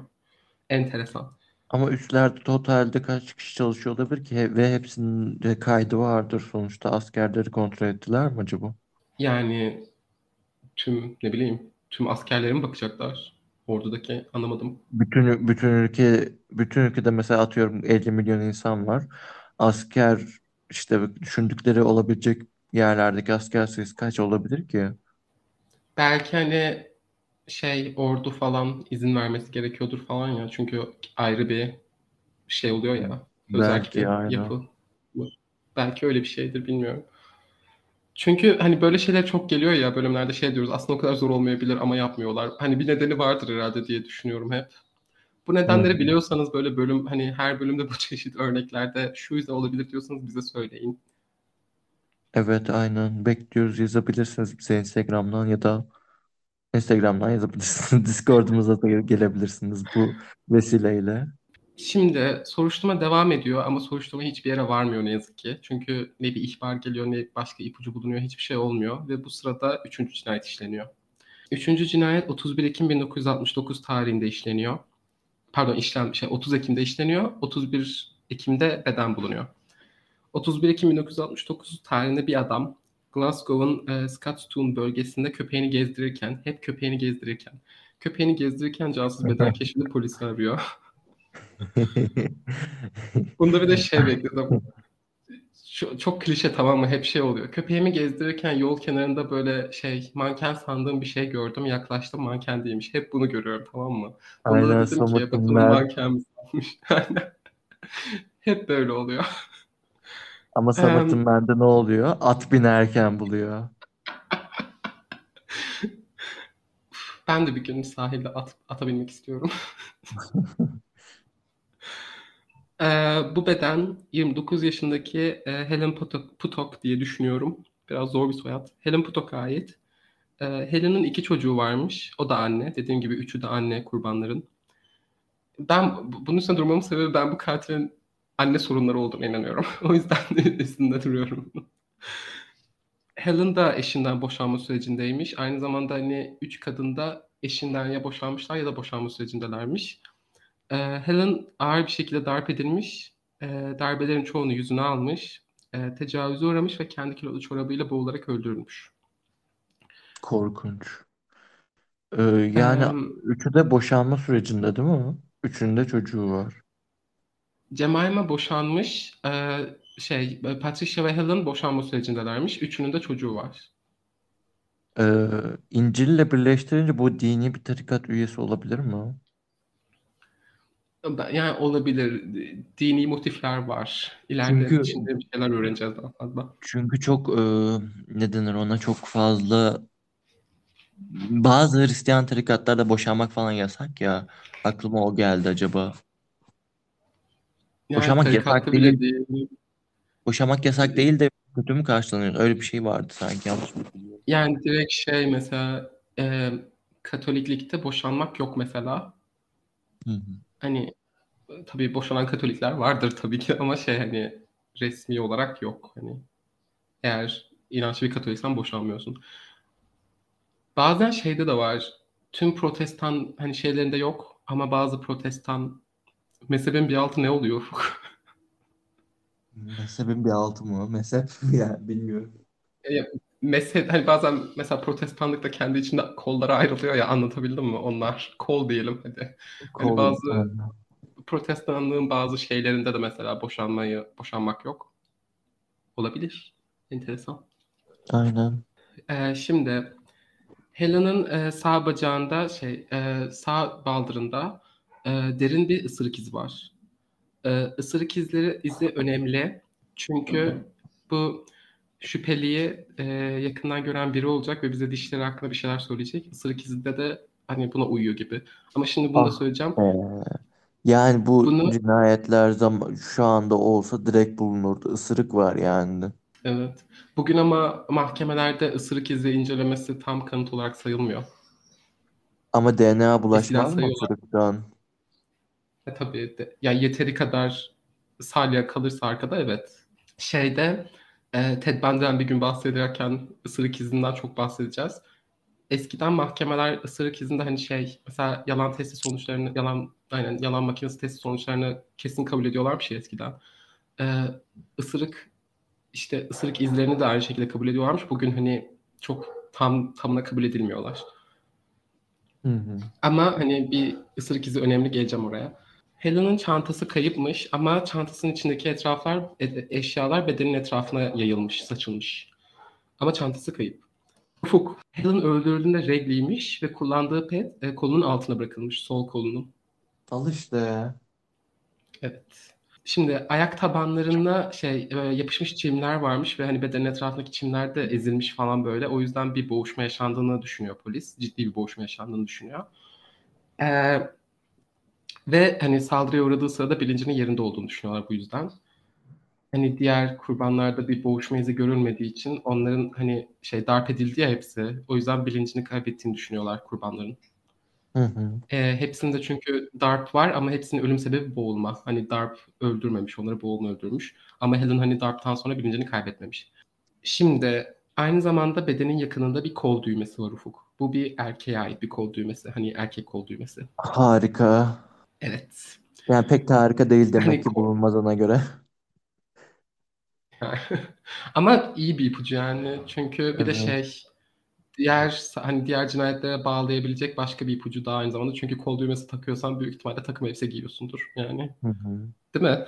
Enteresan. Ama üstlerde totalde kaç kişi çalışıyor olabilir ki ve hepsinin de kaydı vardır sonuçta askerleri kontrol ettiler mi acaba? Yani tüm ne bileyim tüm askerlere mi bakacaklar? Ordudaki anlamadım. Bütün bütün ülke bütün ülkede mesela atıyorum 50 milyon insan var. Asker işte düşündükleri olabilecek yerlerdeki asker sayısı kaç olabilir ki? Belki hani şey ordu falan izin vermesi gerekiyordur falan ya. Çünkü ayrı bir şey oluyor ya. Özerk Belki aynen. yapı. Belki öyle bir şeydir bilmiyorum. Çünkü hani böyle şeyler çok geliyor ya bölümlerde şey diyoruz aslında o kadar zor olmayabilir ama yapmıyorlar. Hani bir nedeni vardır herhalde diye düşünüyorum hep. Bu nedenleri Hı. biliyorsanız böyle bölüm hani her bölümde bu [laughs] çeşit örneklerde şu yüzden olabilir diyorsanız bize söyleyin. Evet aynen bekliyoruz yazabilirsiniz bize Instagram'dan ya da Instagram'dan yazabilirsiniz. [laughs] Discord'umuza da gelebilirsiniz bu vesileyle. Şimdi soruşturma devam ediyor ama soruşturma hiçbir yere varmıyor ne yazık ki. Çünkü ne bir ihbar geliyor ne başka ipucu bulunuyor hiçbir şey olmuyor ve bu sırada üçüncü cinayet işleniyor. Üçüncü cinayet 31 Ekim 1969 tarihinde işleniyor. Pardon işlem şey 30 Ekim'de işleniyor. 31 Ekim'de beden bulunuyor. 31 Ekim 1969 tarihinde bir adam Glasgow'un e, Scotstoun bölgesinde köpeğini gezdirirken, hep köpeğini gezdirirken, köpeğini gezdirirken cansız beden keşfedip polisi arıyor. [laughs] [laughs] Bunda bir de şey bekledim. Şu, çok klişe tamam mı? Hep şey oluyor. Köpeğimi gezdirirken yol kenarında böyle şey manken sandığım bir şey gördüm. Yaklaştım manken değilmiş. Hep bunu görüyorum tamam mı? Bunda da Aynen dedim ki bakalım manken mi sanmış? [laughs] Aynen. Hep böyle oluyor. [laughs] Ama Samet'in bende ne oluyor? At binerken buluyor. Ben de bir gün sahilde at, ata binmek istiyorum. Ee, bu beden 29 yaşındaki e, Helen Putok, Putok diye düşünüyorum. Biraz zor bir soyad. Helen Putok'a ait. Ee, Helen'in iki çocuğu varmış. O da anne. Dediğim gibi üçü de anne kurbanların. Ben bu- bunun üstünde durmamın sebebi ben bu katilin anne sorunları olduğuna inanıyorum. [laughs] o yüzden üstünde duruyorum. [laughs] Helen da eşinden boşanma sürecindeymiş. Aynı zamanda hani üç kadın da eşinden ya boşanmışlar ya da boşanma sürecindelermiş. Ee, Helen ağır bir şekilde darp edilmiş. Ee, darbelerin çoğunu yüzüne almış. Ee, tecavüze uğramış ve kendi kilolu çorabıyla boğularak öldürülmüş. Korkunç. Ee, yani Ee, üçü de boşanma sürecinde değil mi? Üçünün de çocuğu var. Jemima boşanmış. Ee, şey, Patricia ve Helen boşanma sürecindelermiş. Üçünün de çocuğu var. Ee, İncil'le birleştirince bu dini bir tarikat üyesi olabilir mi? Yani olabilir. Dini motifler var. İleride Çünkü içinde bir şeyler öğreneceğiz daha fazla. çünkü çok e, ne denir ona çok fazla bazı Hristiyan tarikatlarda boşanmak falan yasak ya. Aklıma o geldi acaba. Yani Boşanmak yasak tarikatta bile değil. değil. Boşanmak yasak değil de kötü mü karşılanıyor? Öyle bir şey vardı sanki yanlış mı? Yani direkt şey mesela e, Katoliklikte boşanmak yok mesela. Hı hı. Hani tabii boşanan Katolikler vardır tabii ki ama şey hani resmi olarak yok. Hani eğer inançlı bir Katoliksen boşanmıyorsun. Bazen şeyde de var. Tüm protestan hani şeylerinde yok ama bazı protestan mezhebin bir altı ne oluyor? [laughs] Mezhebin bir altı mı? Mezhep yani bilmiyorum. E, mezhep [laughs] hani bazen mesela protestanlık da kendi içinde kollara ayrılıyor ya anlatabildim mi? Onlar kol diyelim hadi. Hani Kol bazı aynen. protestanlığın bazı şeylerinde de mesela boşanmayı boşanmak yok. Olabilir. Enteresan. Aynen. Ee, şimdi Helen'ın e, sağ bacağında şey e, sağ baldırında e, derin bir ısırık izi var. E, ısırık izleri izi önemli çünkü bu şüpheliyi e, yakından gören biri olacak ve bize dişleri hakkında bir şeyler söyleyecek. Isırık izinde de hani buna uyuyor gibi. Ama şimdi bunu da Ah söyleyeceğim. be. Yani bu Bunu cinayetler zam şu anda olsa direkt bulunurdu. Isırık var yani. evet. Bugün ama mahkemelerde ısırık izi incelemesi tam kanıt olarak sayılmıyor. Ama DNA bulaşmaz mı ısırıktan? E, tabii de, ya yeteri kadar salya kalırsa arkada evet. Şeyde e, Ted Bundy'den bir gün bahsederken ısırık izinden çok bahsedeceğiz. Eskiden mahkemeler ısırık izinde hani şey mesela yalan testi sonuçlarını yalan aynen yalan makinesi testi sonuçlarını kesin kabul ediyorlarmış ya eskiden. E, ısırık işte ısırık izlerini de aynı şekilde kabul ediyorlarmış. Bugün hani çok tam tamına kabul edilmiyorlar. Hı hı. Ama hani bir ısırık izi önemli geleceğim oraya. Helen'ın çantası kayıpmış ama çantasının içindeki etraflar, e- eşyalar bedenin etrafına yayılmış, saçılmış. Ama çantası kayıp. Ufuk, Helen öldürüldüğünde regliymiş ve kullandığı pet e, kolunun altına bırakılmış, sol kolunun. Al işte. Evet. Şimdi ayak tabanlarında şey e, yapışmış çimler varmış ve hani bedenin etrafındaki çimler de ezilmiş falan böyle. O yüzden bir boğuşma yaşandığını düşünüyor polis. Ciddi bir boğuşma yaşandığını düşünüyor. Ee, ve hani saldırıya uğradığı sırada bilincinin yerinde olduğunu düşünüyorlar bu yüzden. Hani diğer kurbanlarda bir boğuşma izi görülmediği için onların hani şey darp edildi ya hepsi. O yüzden bilincini kaybettiğini düşünüyorlar kurbanların. Hı hı. Ee, hepsinde çünkü darp var ama hepsinin ölüm sebebi boğulma. Hani darp öldürmemiş, onları boğulma öldürmüş. Ama Helen hani darptan sonra bilincini kaybetmemiş. Şimdi aynı zamanda bedenin yakınında bir kol düğmesi var Ufuk. Bu bir erkeğe ait bir kol düğmesi. Hani erkek kol düğmesi. Harika. Evet. Yani pek de harika değil demek Hani ki kol... bulunmadığına göre. [laughs] Ama iyi bir ipucu yani. Çünkü bir de Evet. şey diğer hani diğer cinayetlere bağlayabilecek başka bir ipucu daha aynı zamanda. Çünkü kol düğmesi takıyorsan büyük ihtimalle takım elbise giyiyorsundur yani. Hı hı. Değil mi?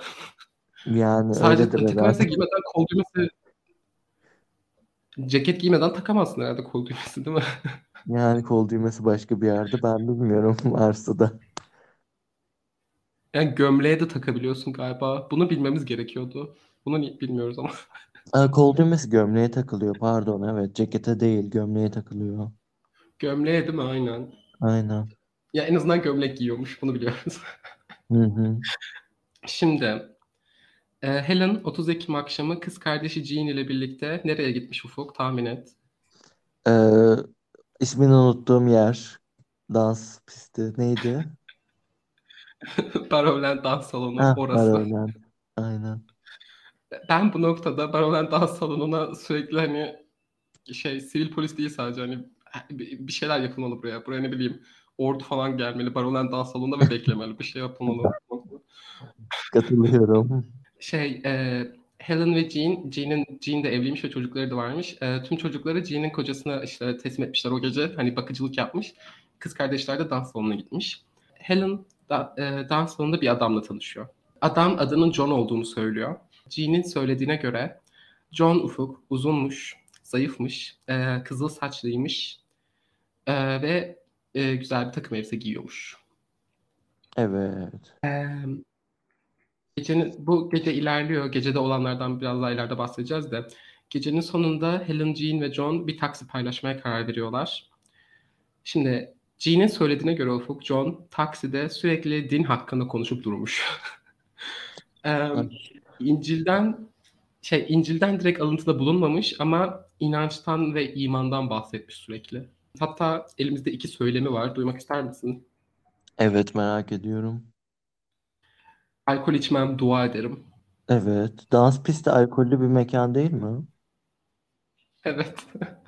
Yani Sadece takım elbise herhalde. giymeden kol düğmesi ceket giymeden takamazsın herhalde kol düğmesi değil mi? Yani kol düğmesi başka bir yerde ben bilmiyorum [laughs] varsa da. Yani gömleğe de takabiliyorsun galiba. Bunu bilmemiz gerekiyordu. Bunu ni- bilmiyoruz ama. Aa, kol düğmesi gömleğe takılıyor pardon evet cekete değil gömleğe takılıyor. Gömleğe değil mi? Aynen. Aynen. Ya en azından gömlek giyiyormuş. Bunu biliyoruz. [laughs] Hı hı. Şimdi e, Helen 30 Ekim akşamı kız kardeşi Jean ile birlikte nereye gitmiş Ufuk? Tahmin et. Ee, ismini unuttuğum yer dans pisti neydi? [laughs] [laughs] Barrowland dans salonu Ha orası. Barrowland. Aynen. Ben bu noktada Barrowland dans salonuna sürekli hani şey sivil polis değil sadece hani bir şeyler yapılmalı buraya. Buraya ne bileyim ordu falan gelmeli. Barrowland dans salonunda ve beklemeli. Bir şey yapılmalı. [laughs] Katılıyorum. Şey e, Helen ve Jean, Jean'in Jean de evliymiş ve çocukları da varmış. E, tüm çocukları Jean'in kocasına işte teslim etmişler o gece. Hani bakıcılık yapmış. Kız kardeşler de dans salonuna gitmiş. Helen da, e, dans salonunda bir adamla tanışıyor. Adam adının John olduğunu söylüyor. Jean'in söylediğine göre John Ufuk uzunmuş, zayıfmış, e, kızıl saçlıymış e, ve e, güzel bir takım elbise giyiyormuş. Evet. E, Gecenin, bu gece ilerliyor. Gecede olanlardan biraz daha ileride bahsedeceğiz de. Gecenin sonunda Helen, Jean ve John bir taksi paylaşmaya karar veriyorlar. Şimdi Jean'in söylediğine göre Ufuk, John takside sürekli din hakkında konuşup durmuş. [laughs] Ee, İncil'den şey İncil'den direkt alıntıda bulunmamış ama inançtan ve imandan bahsetmiş sürekli. Hatta elimizde iki söylemi var. Duymak ister misin? Evet merak ediyorum. Alkol içmem, dua ederim. Evet. Dans pisti alkollü bir mekan değil mi? Evet. [laughs]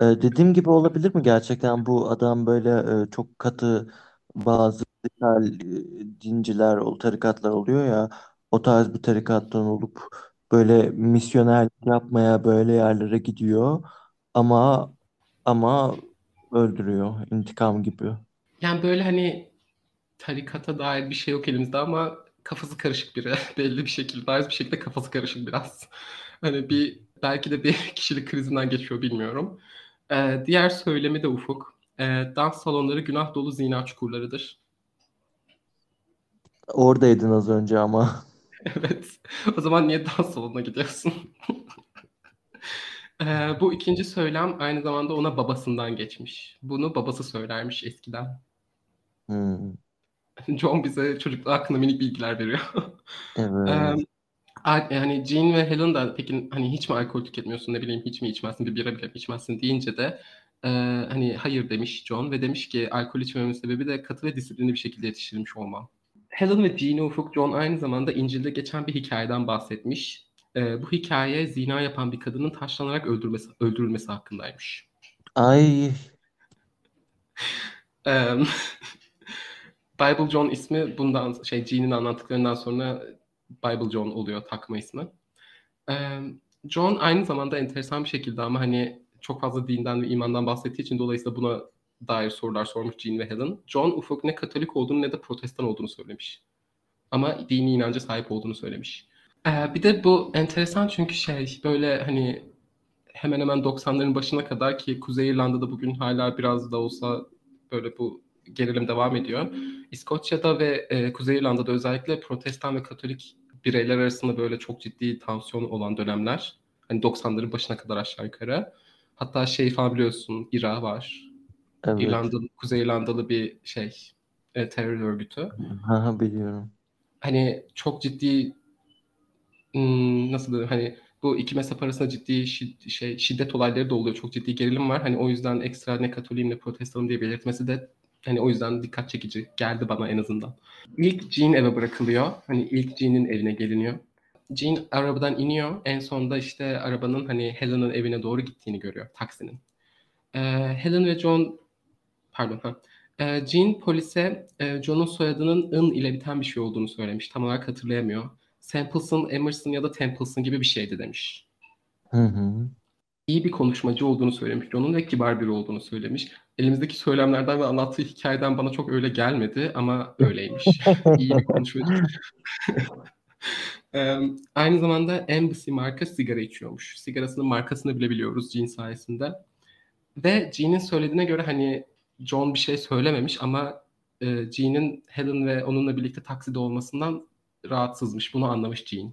Ee, dediğim gibi olabilir mi gerçekten bu adam böyle e, çok katı bazı radikal, e, dinciler, tarikatlar oluyor ya o tarz bir tarikattan olup böyle misyonerlik yapmaya böyle yerlere gidiyor ama ama öldürüyor intikam gibi. Yani böyle hani tarikata dair bir şey yok elimizde ama kafası karışık biri. [laughs] Belli bir şekilde, bariz bir şekilde kafası karışık biraz. Hani bir belki de bir kişilik krizinden geçiyor bilmiyorum. Ee, diğer söylemi de Ufuk. Ee, dans salonları günah dolu zina çukurlarıdır. Oradaydın az önce ama. [laughs] Evet. O zaman niye dans salonuna gidiyorsun? [laughs] Ee, bu ikinci söylem aynı zamanda ona babasından geçmiş. Bunu babası söylermiş eskiden. Hmm, [laughs] John bize çocukluğu hakkında minik bilgiler veriyor. Evet. a- yani Jean ve Helen da peki hani hiç mi alkol tüketmiyorsun ne bileyim hiç mi içmezsin bir bira bile mi içmezsin deyince de e, hani hayır demiş John ve demiş ki alkol içmememin sebebi de katı ve disiplinli bir şekilde yetiştirilmiş olmam. Helen ve Jean'e ufuk John aynı zamanda İncil'de geçen bir hikayeden bahsetmiş. Ee, bu hikaye zina yapan bir kadının taşlanarak öldürülmesi, öldürülmesi hakkındaymış. Ay [laughs] [laughs] Bible John ismi bundan şey Jean'in anlattıklarından sonra Bible John oluyor takma ismi. Ee, John aynı zamanda enteresan bir şekilde ama hani çok fazla dinden ve imandan bahsettiği için dolayısıyla buna dair sorular sormuş Jean ve Helen. John ufuk ne Katolik olduğunu ne de Protestan olduğunu söylemiş. Ama dini inanca sahip olduğunu söylemiş. Ee, bir de bu enteresan çünkü şey böyle hani hemen hemen 90'ların başına kadar ki Kuzey İrlanda'da bugün hala biraz da olsa böyle bu gerilim devam ediyor. İskoçya'da ve e, Kuzey İrlanda'da özellikle Protestan ve Katolik bireyler arasında böyle çok ciddi tansiyon olan dönemler. Hani 90'ların başına kadar aşağı yukarı. Hatta şey falan biliyorsun İRA var. evet. İrlandalı, Kuzey İrlandalı bir şey e, terör örgütü. Ha, biliyorum. Hani çok ciddi hmm, nasıl diyeyim hani bu iki mezhep arasında ciddi şid- şey şiddet olayları da oluyor. Çok ciddi gerilim var. Hani o yüzden ekstra ne Katolik'im ne Protestanım diye belirtmesi de hani o yüzden dikkat çekici geldi bana en azından. İlk Jean eve bırakılıyor. Hani ilk Jean'in evine geliniyor. Jean arabadan iniyor. En sonunda işte arabanın hani Helen'ın evine doğru gittiğini görüyor taksinin. Ee, Helen ve John pardon ha. Ee, Jean polise e, John'un soyadının ın ile biten bir şey olduğunu söylemiş. Tam olarak hatırlayamıyor. Sampleson, Emerson ya da Templeson gibi bir şeydi demiş. Hı hı. İyi bir konuşmacı olduğunu söylemiş John'un ve kibar biri olduğunu söylemiş. Elimizdeki söylemlerden ve anlattığı hikayeden bana çok öyle gelmedi ama [laughs] öyleymiş. İyi bir konuşmacı. [laughs] Ee, aynı zamanda Embassy marka sigara içiyormuş. Sigarasının markasını bile biliyoruz Jean sayesinde. Ve Jean'in söylediğine göre hani John bir şey söylememiş ama e, Jean'in Helen ve onunla birlikte takside olmasından rahatsızmış. Bunu anlamış Jean.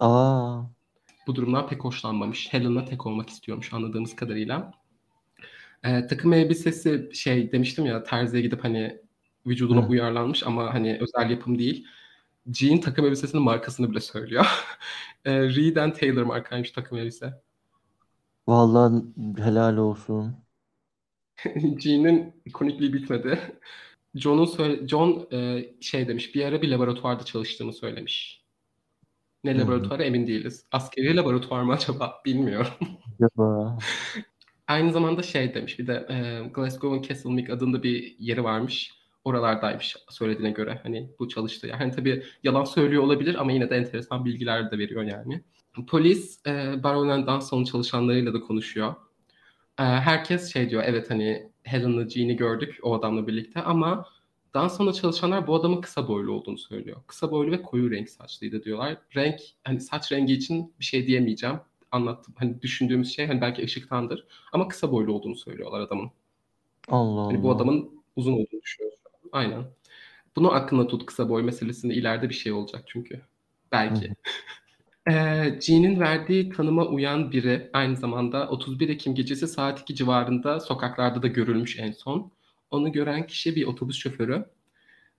Aa, Bu durumdan pek hoşlanmamış. Helen'la tek olmak istiyormuş anladığımız kadarıyla. Ee, takım elbisesi şey demiştim ya terziye gidip hani vücuduna Hı. uyarlanmış ama hani özel yapım değil. Jean takım elbisesinin markasını bile söylüyor. [laughs] Ee, Reed and Taylor markaymış takım elbise. vallahi helal olsun. [laughs] Jean'in ikonikliği bitmedi. John'un söyle- John e, şey demiş bir ara bir laboratuvarda çalıştığını söylemiş. Ne laboratuvarı emin değiliz. Askeri laboratuvar mı acaba [laughs] bilmiyorum. Acaba. Aynı zamanda şey demiş bir de e, Glasgow'un Castlemilk adında bir yeri varmış. Oralardaymış söylediğine göre hani bu çalıştığı yer. Hani tabii yalan söylüyor olabilir ama yine de enteresan bilgiler de veriyor yani. Polis e, Baron and Dunstan'ın çalışanlarıyla da konuşuyor. E, herkes şey diyor evet hani Helen'la Jean'i gördük o adamla birlikte ama Dunstan'da çalışanlar bu adamın kısa boylu olduğunu söylüyor. Kısa boylu ve koyu renk saçlıydı diyorlar. Renk hani saç rengi için bir şey diyemeyeceğim anlattım. Hani düşündüğümüz şey hani belki ışıktandır. Ama kısa boylu olduğunu söylüyorlar adamın. Allah Hani bu Allah. adamın uzun olduğunu düşünüyoruz. Aynen. Bunu aklına tut kısa boy meselesinde ileride bir şey olacak çünkü. Belki. [laughs] Ee, verdiği tanıma uyan biri aynı zamanda 31 Ekim gecesi saat 2 civarında sokaklarda da görülmüş en son. Onu gören kişi bir otobüs şoförü.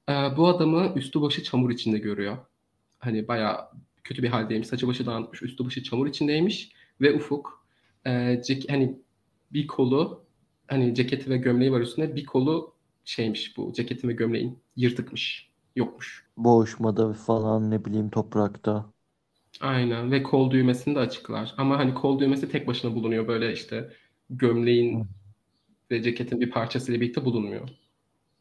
Ee, bu adamı üstü başı çamur içinde görüyor. Hani bayağı kötü bir haldeymiş. Saçı başı dağınıkmış, üstü başı çamur içindeymiş. Ve Ufuk e, cek- hani bir kolu hani ceketi ve gömleği var üstünde. Bir kolu şeymiş bu ceketin ve gömleğin yırtıkmış. Yokmuş. Boğuşmada falan ne bileyim toprakta. Aynen ve kol düğmesini de açıklar. Ama hani kol düğmesi tek başına bulunuyor. Böyle işte Hı gömleğin ve ceketin bir parçasıyla birlikte bulunmuyor.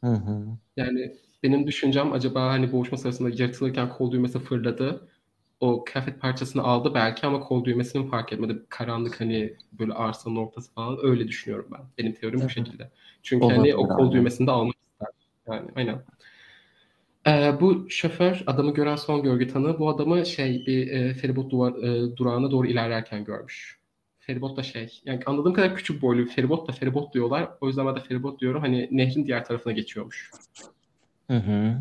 hı. hı. Yani benim düşüncem acaba hani boğuşma sırasında yırtılırken kol düğmesi fırladı. O kıyafet parçasını aldı belki ama kol düğmesini fark etmedi? Karanlık hani böyle arsanın ortası falan öyle düşünüyorum ben. Benim teorim bu Evet. şekilde. Çünkü hani o Olabilir kol abi. düğmesini de almak ister. Yani aynen. Ee, bu şoför adamı gören son görgü tanığı bu adamı şey bir e, feribot duvar, e, durağına doğru ilerlerken görmüş. Feribot da şey yani anladığım kadar küçük boylu bir feribot da feribot diyorlar. O yüzden ben de feribot diyorum. Hani nehrin diğer tarafına geçiyormuş. Hı hı.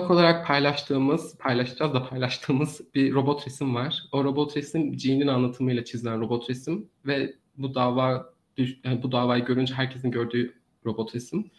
İlk olarak paylaştığımız, paylaşacağız da paylaştığımız bir robot resim var. O robot resim Jean'in anlatımıyla çizilen robot resim ve bu dava yani bu davayı görünce herkesin gördüğü robot resim.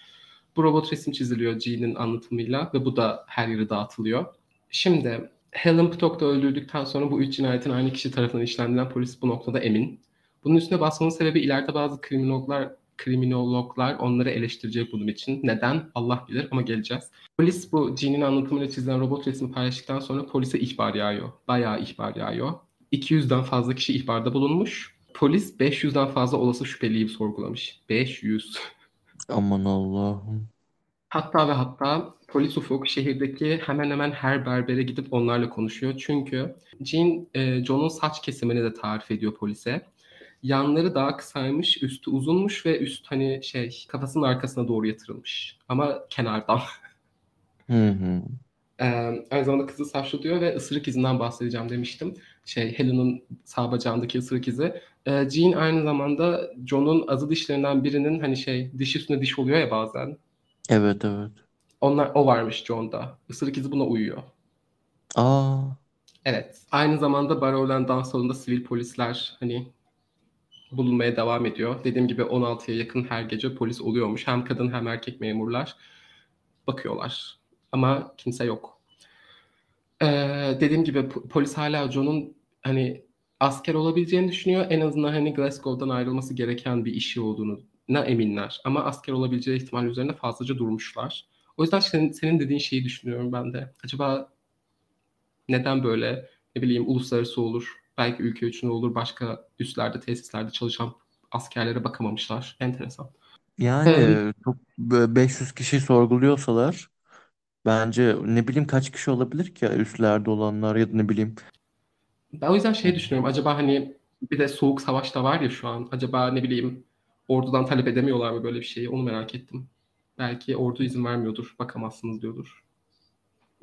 Bu robot resim çiziliyor Jean'in anlatımıyla ve bu da her yere dağıtılıyor. Şimdi Helen Pitock da öldürdükten sonra bu üç cinayetin aynı kişi tarafından işlendiğinden polis bu noktada emin. Bunun üstüne basmanın sebebi ileride bazı kriminologlar kriminologlar onları eleştirecek bunun için. Neden? Allah bilir ama geleceğiz. Polis bu Jean'in anlatımıyla çizilen robot resmi paylaştıktan sonra polise ihbar yağıyor. Bayağı ihbar yağıyor. 200'den fazla kişi ihbarda bulunmuş. Polis 500'den fazla olası şüpheliyi sorgulamış. 500. [laughs] Aman Allah'ım. Hatta ve hatta polis ufuk şehirdeki hemen hemen her berbere gidip onlarla konuşuyor. Çünkü Jean, e, John'un saç kesimini de tarif ediyor polise. Yanları daha kısaymış, üstü uzunmuş ve üst hani şey kafasının arkasına doğru yatırılmış. Ama kenardan. Hı hı. Ee, aynı zamanda kızı saçlı diyor ve ısırık izinden bahsedeceğim demiştim. Şey Helen'ın sağ bacağındaki ısırık izi. Ee, Jean aynı zamanda John'un azı dişlerinden birinin hani şey diş üstüne diş oluyor ya bazen. Evet evet. Onlar o varmış John'da. Isırık izi buna uyuyor. Aa. Evet. Aynı zamanda Barrowland dans salonunda sivil polisler hani bulunmaya devam ediyor. Dediğim gibi 16'ya yakın her gece polis oluyormuş. Hem kadın hem erkek memurlar bakıyorlar. Ama kimse yok. Ee, dediğim gibi polis hala John'un hani asker olabileceğini düşünüyor. En azından hani Glasgow'dan ayrılması gereken bir işi olduğunu ne eminler. Ama asker olabileceği ihtimal üzerinde fazlaca durmuşlar. O yüzden senin, senin dediğin şeyi düşünüyorum ben de. Acaba neden böyle ne bileyim uluslararası olur, belki ülke içinde olur, başka üslerde, tesislerde çalışan askerlere bakamamışlar. Enteresan. Yani ee, çok 500 kişi sorguluyorsalar bence ne bileyim kaç kişi olabilir ki üstlerde olanlar ya da ne bileyim. Ben o yüzden şey düşünüyorum. Acaba hani bir de soğuk savaş da var ya şu an. Acaba ne bileyim ordudan talep edemiyorlar mı böyle bir şeyi? Onu merak ettim. Belki ordu izin vermiyordur. Bakamazsınız diyordur.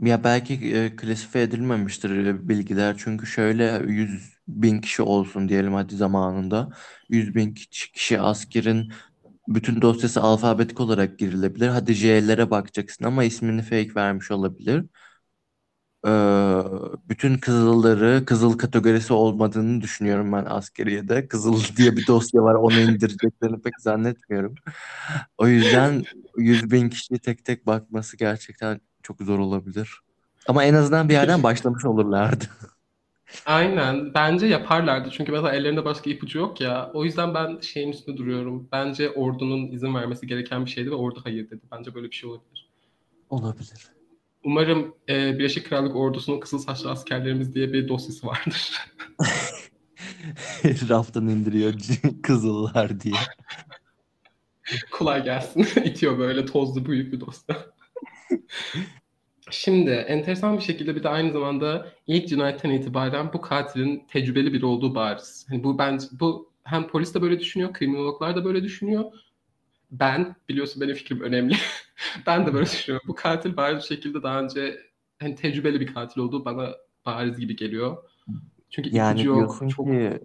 Ya belki e, klasifiye edilmemiştir bilgiler. Çünkü şöyle 100 bin kişi olsun diyelim hadi zamanında. 100 bin kişi askerin bütün dosyası alfabetik olarak girilebilir. Hadi J'lere bakacaksın ama ismini fake vermiş olabilir. Ee, bütün kızılları kızıl kategorisi olmadığını düşünüyorum ben askeriyede. Kızıl [laughs] diye bir dosya var onu indireceklerini pek zannetmiyorum. O yüzden 100 bin kişi tek tek bakması gerçekten çok zor olabilir. Ama en azından bir yerden başlamış olurlardı. [laughs] Aynen. Bence yaparlardı. Çünkü mesela ellerinde başka ipucu yok ya. O yüzden ben şeyin üstünde duruyorum. Bence ordunun izin vermesi gereken bir şeydi ve ordu hayır dedi. Bence böyle bir şey olabilir. Olabilir. Umarım e, Birleşik Krallık ordusunun kısıl saçlı askerlerimiz diye bir dosyası vardır. [laughs] Raftan indiriyor [laughs] kızıllar diye. Kolay gelsin. İtiyor böyle tozlu büyük bir dosya. Şimdi enteresan bir şekilde bir de aynı zamanda ilk cinayetten itibaren bu katilin tecrübeli biri olduğu bariz. Hani bu bence bu hem polis de böyle düşünüyor, kriminologlar da böyle düşünüyor. Ben biliyorsun benim fikrim önemli. [laughs] ben de böyle düşünüyorum. Bu katil bariz bir şekilde daha önce hani tecrübeli bir katil olduğu bana bariz gibi geliyor. Çünkü yani diyorsun çok... ki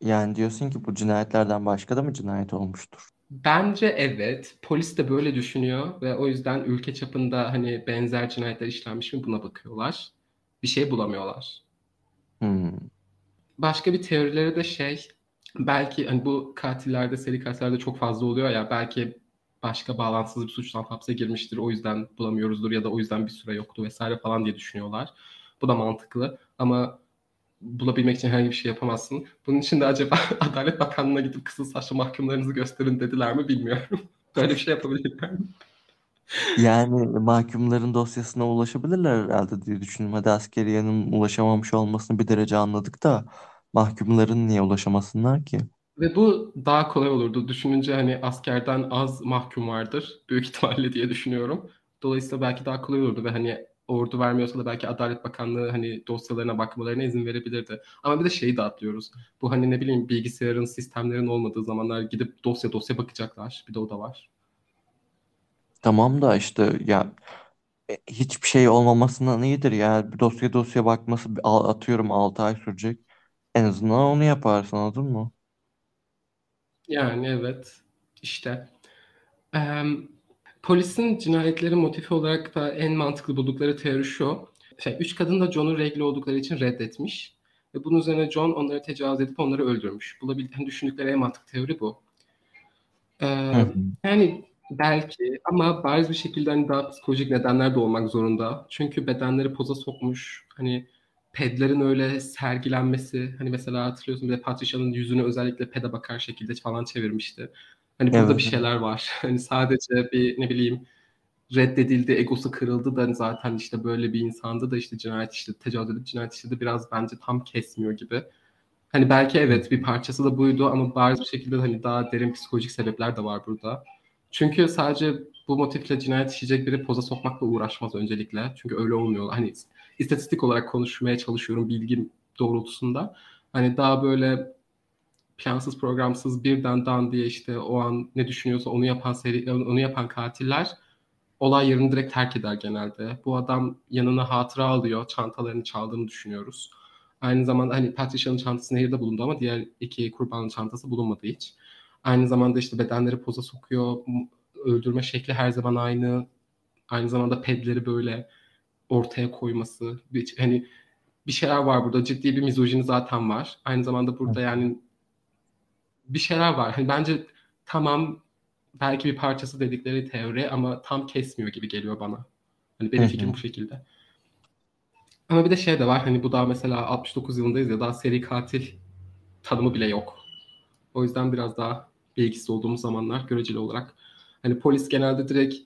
yani diyorsun ki bu cinayetlerden başka da mı cinayet olmuştur? Bence evet. Polis de böyle düşünüyor ve o yüzden ülke çapında hani benzer cinayetler işlenmiş mi buna bakıyorlar. Bir şey bulamıyorlar. Hmm. Başka bir teorileri de şey belki hani bu katillerde seri katillerde çok fazla oluyor ya belki başka bağlantısız bir suçtan hapse girmiştir o yüzden bulamıyoruzdur ya da o yüzden bir süre yoktu vesaire falan diye düşünüyorlar. Bu da mantıklı ama bulabilmek için herhangi bir şey yapamazsın. Bunun için de acaba [laughs] Adalet Bakanlığı'na gidip kısıl saçlı mahkumlarınızı gösterin dediler mi bilmiyorum. [laughs] Böyle bir şey yapabilirler mi? Yani mahkumların dosyasına ulaşabilirler herhalde diye düşünüyorum. Hadi askeriyenin ulaşamamış olmasını bir derece anladık da mahkumların niye ulaşamasınlar ki? Ve bu daha kolay olurdu. Düşününce hani askerden az mahkum vardır büyük [laughs] ihtimalle diye düşünüyorum. Dolayısıyla belki daha kolay olurdu ve hani ordu vermiyorsa da belki Adalet Bakanlığı hani dosyalarına bakmalarına izin verebilirdi. Ama bir de şeyi de atlıyoruz. Bu hani ne bileyim bilgisayarın, sistemlerin olmadığı zamanlar gidip dosya dosya bakacaklar. Bir de o da var. Tamam da işte ya e, hiçbir şey olmamasından iyidir ya. Bir dosya dosya bakması atıyorum 6 ay sürecek. En azından onu yaparsın anladın mı? Yani evet. İşte. Ee, Polisin cinayetleri motifi olarak da en mantıklı buldukları teori şu. Şey, üç kadın da John'un regli oldukları için reddetmiş. Ve bunun üzerine John onları tecavüz edip onları öldürmüş. Bulabildiğini düşündükleri en mantıklı teori bu. Ee, yani belki ama bariz bir şekilde hani daha psikolojik nedenler de olmak zorunda. Çünkü bedenleri poza sokmuş. Hani pedlerin öyle sergilenmesi. Hani mesela hatırlıyorsun bir de Patricia'nın yüzünü özellikle pede bakar şekilde falan çevirmişti. Hani burada Evet. bir şeyler var. [laughs] Hani sadece bir ne bileyim reddedildi, egosu kırıldı da zaten işte böyle bir insandı da işte cinayet işte tecavüz edip cinayet işledi biraz bence tam kesmiyor gibi. Hani belki evet bir parçası da buydu ama bariz bir şekilde hani daha derin psikolojik sebepler de var burada. Çünkü sadece bu motifle cinayet işleyecek biri poza sokmakla uğraşmaz öncelikle. Çünkü öyle olmuyor. Hani istatistik olarak konuşmaya çalışıyorum bilgim doğrultusunda. Hani daha böyle plansız programsız birden dan diye işte o an ne düşünüyorsa onu yapan seri, onu yapan katiller olay yerini direkt terk eder genelde. Bu adam yanına hatıra alıyor, çantalarını çaldığını düşünüyoruz. Aynı zamanda hani Patricia'nın çantası nehirde bulundu ama diğer iki kurbanın çantası bulunmadı hiç. Aynı zamanda işte bedenleri poza sokuyor, öldürme şekli her zaman aynı. Aynı zamanda pedleri böyle ortaya koyması. Bir, hani bir şeyler var burada. Ciddi bir mizojini zaten var. Aynı zamanda burada yani bir şeyler var. Hani bence tamam belki bir parçası dedikleri teori ama tam kesmiyor gibi geliyor bana. Hani benim fikrim bu şekilde. Ama bir de şey de var hani bu daha mesela 69 yılındayız ya daha seri katil tanımı bile yok. O yüzden biraz daha bilgisiz olduğumuz zamanlar göreceli olarak. Hani polis genelde direkt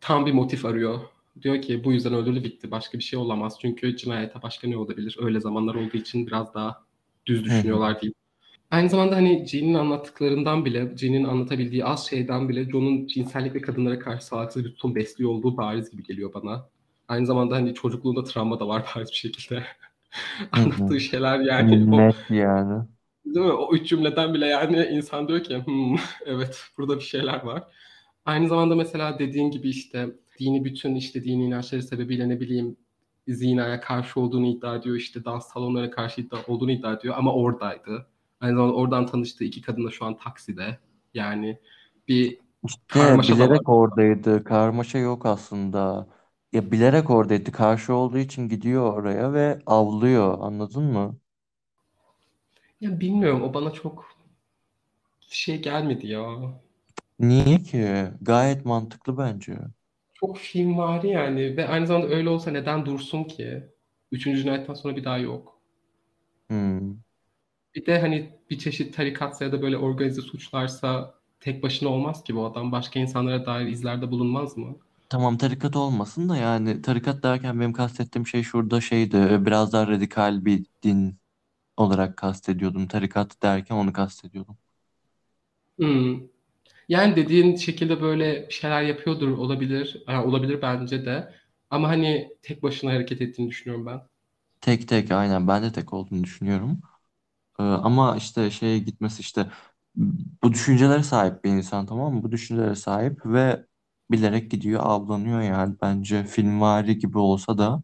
tam bir motif arıyor. Diyor ki bu yüzden öldürdü bitti. Başka bir şey olamaz. Çünkü cinayete başka ne olabilir? Öyle zamanlar olduğu için biraz daha düz düşünüyorlar diyeyim. Aynı zamanda hani Jean'in anlattıklarından bile, Jean'in anlatabildiği az şeyden bile John'un cinsellik ve kadınlara karşı sağlıksız bir tutum besliyor olduğu bariz gibi geliyor bana. Aynı zamanda hani çocukluğunda travma da var [laughs] bariz bir şekilde. Anlattığı şeyler yani. Net o, yani. Değil mi? O üç cümleden bile yani insan diyor ki hmm, [laughs] evet burada bir şeyler var. Aynı zamanda mesela dediğin gibi işte dini bütün işte dini inançları sebebiyle ne bileyim zinaya karşı olduğunu iddia ediyor. işte dans salonlarına karşı iddia olduğunu iddia ediyor ama oradaydı. Aynı zamanda oradan tanıştığı iki kadın da şu an takside. Yani bir işte karmaşa bilerek oradaydı. Karmaşa yok aslında. Ya bilerek oradaydı. Karşı olduğu için gidiyor oraya ve avlıyor. Anladın mı? Ya bilmiyorum. O bana çok şey gelmedi ya. Niye ki? Gayet mantıklı bence. Çok film var yani ve aynı zamanda öyle olsa neden dursun ki? Üçüncü cinayetten sonra bir daha yok. Hmm. Bir de hani bir çeşit tarikatsa ya da böyle organize suçlarsa tek başına olmaz ki bu adam. Başka insanlara dair izlerde bulunmaz mı? Tamam tarikat olmasın da yani tarikat derken benim kastettiğim şey şurada şeydi biraz daha radikal bir din olarak kastediyordum. Tarikat derken onu kastediyordum. Hmm. Yani dediğin şekilde böyle şeyler yapıyordur olabilir. Yani olabilir bence de. Ama hani tek başına hareket ettiğini düşünüyorum ben. Tek tek aynen ben de tek olduğunu düşünüyorum. Ee, ama işte şeye gitmesi işte bu düşüncelere sahip bir insan tamam mı? Bu düşüncelere sahip ve bilerek gidiyor avlanıyor yani bence filmvari gibi olsa da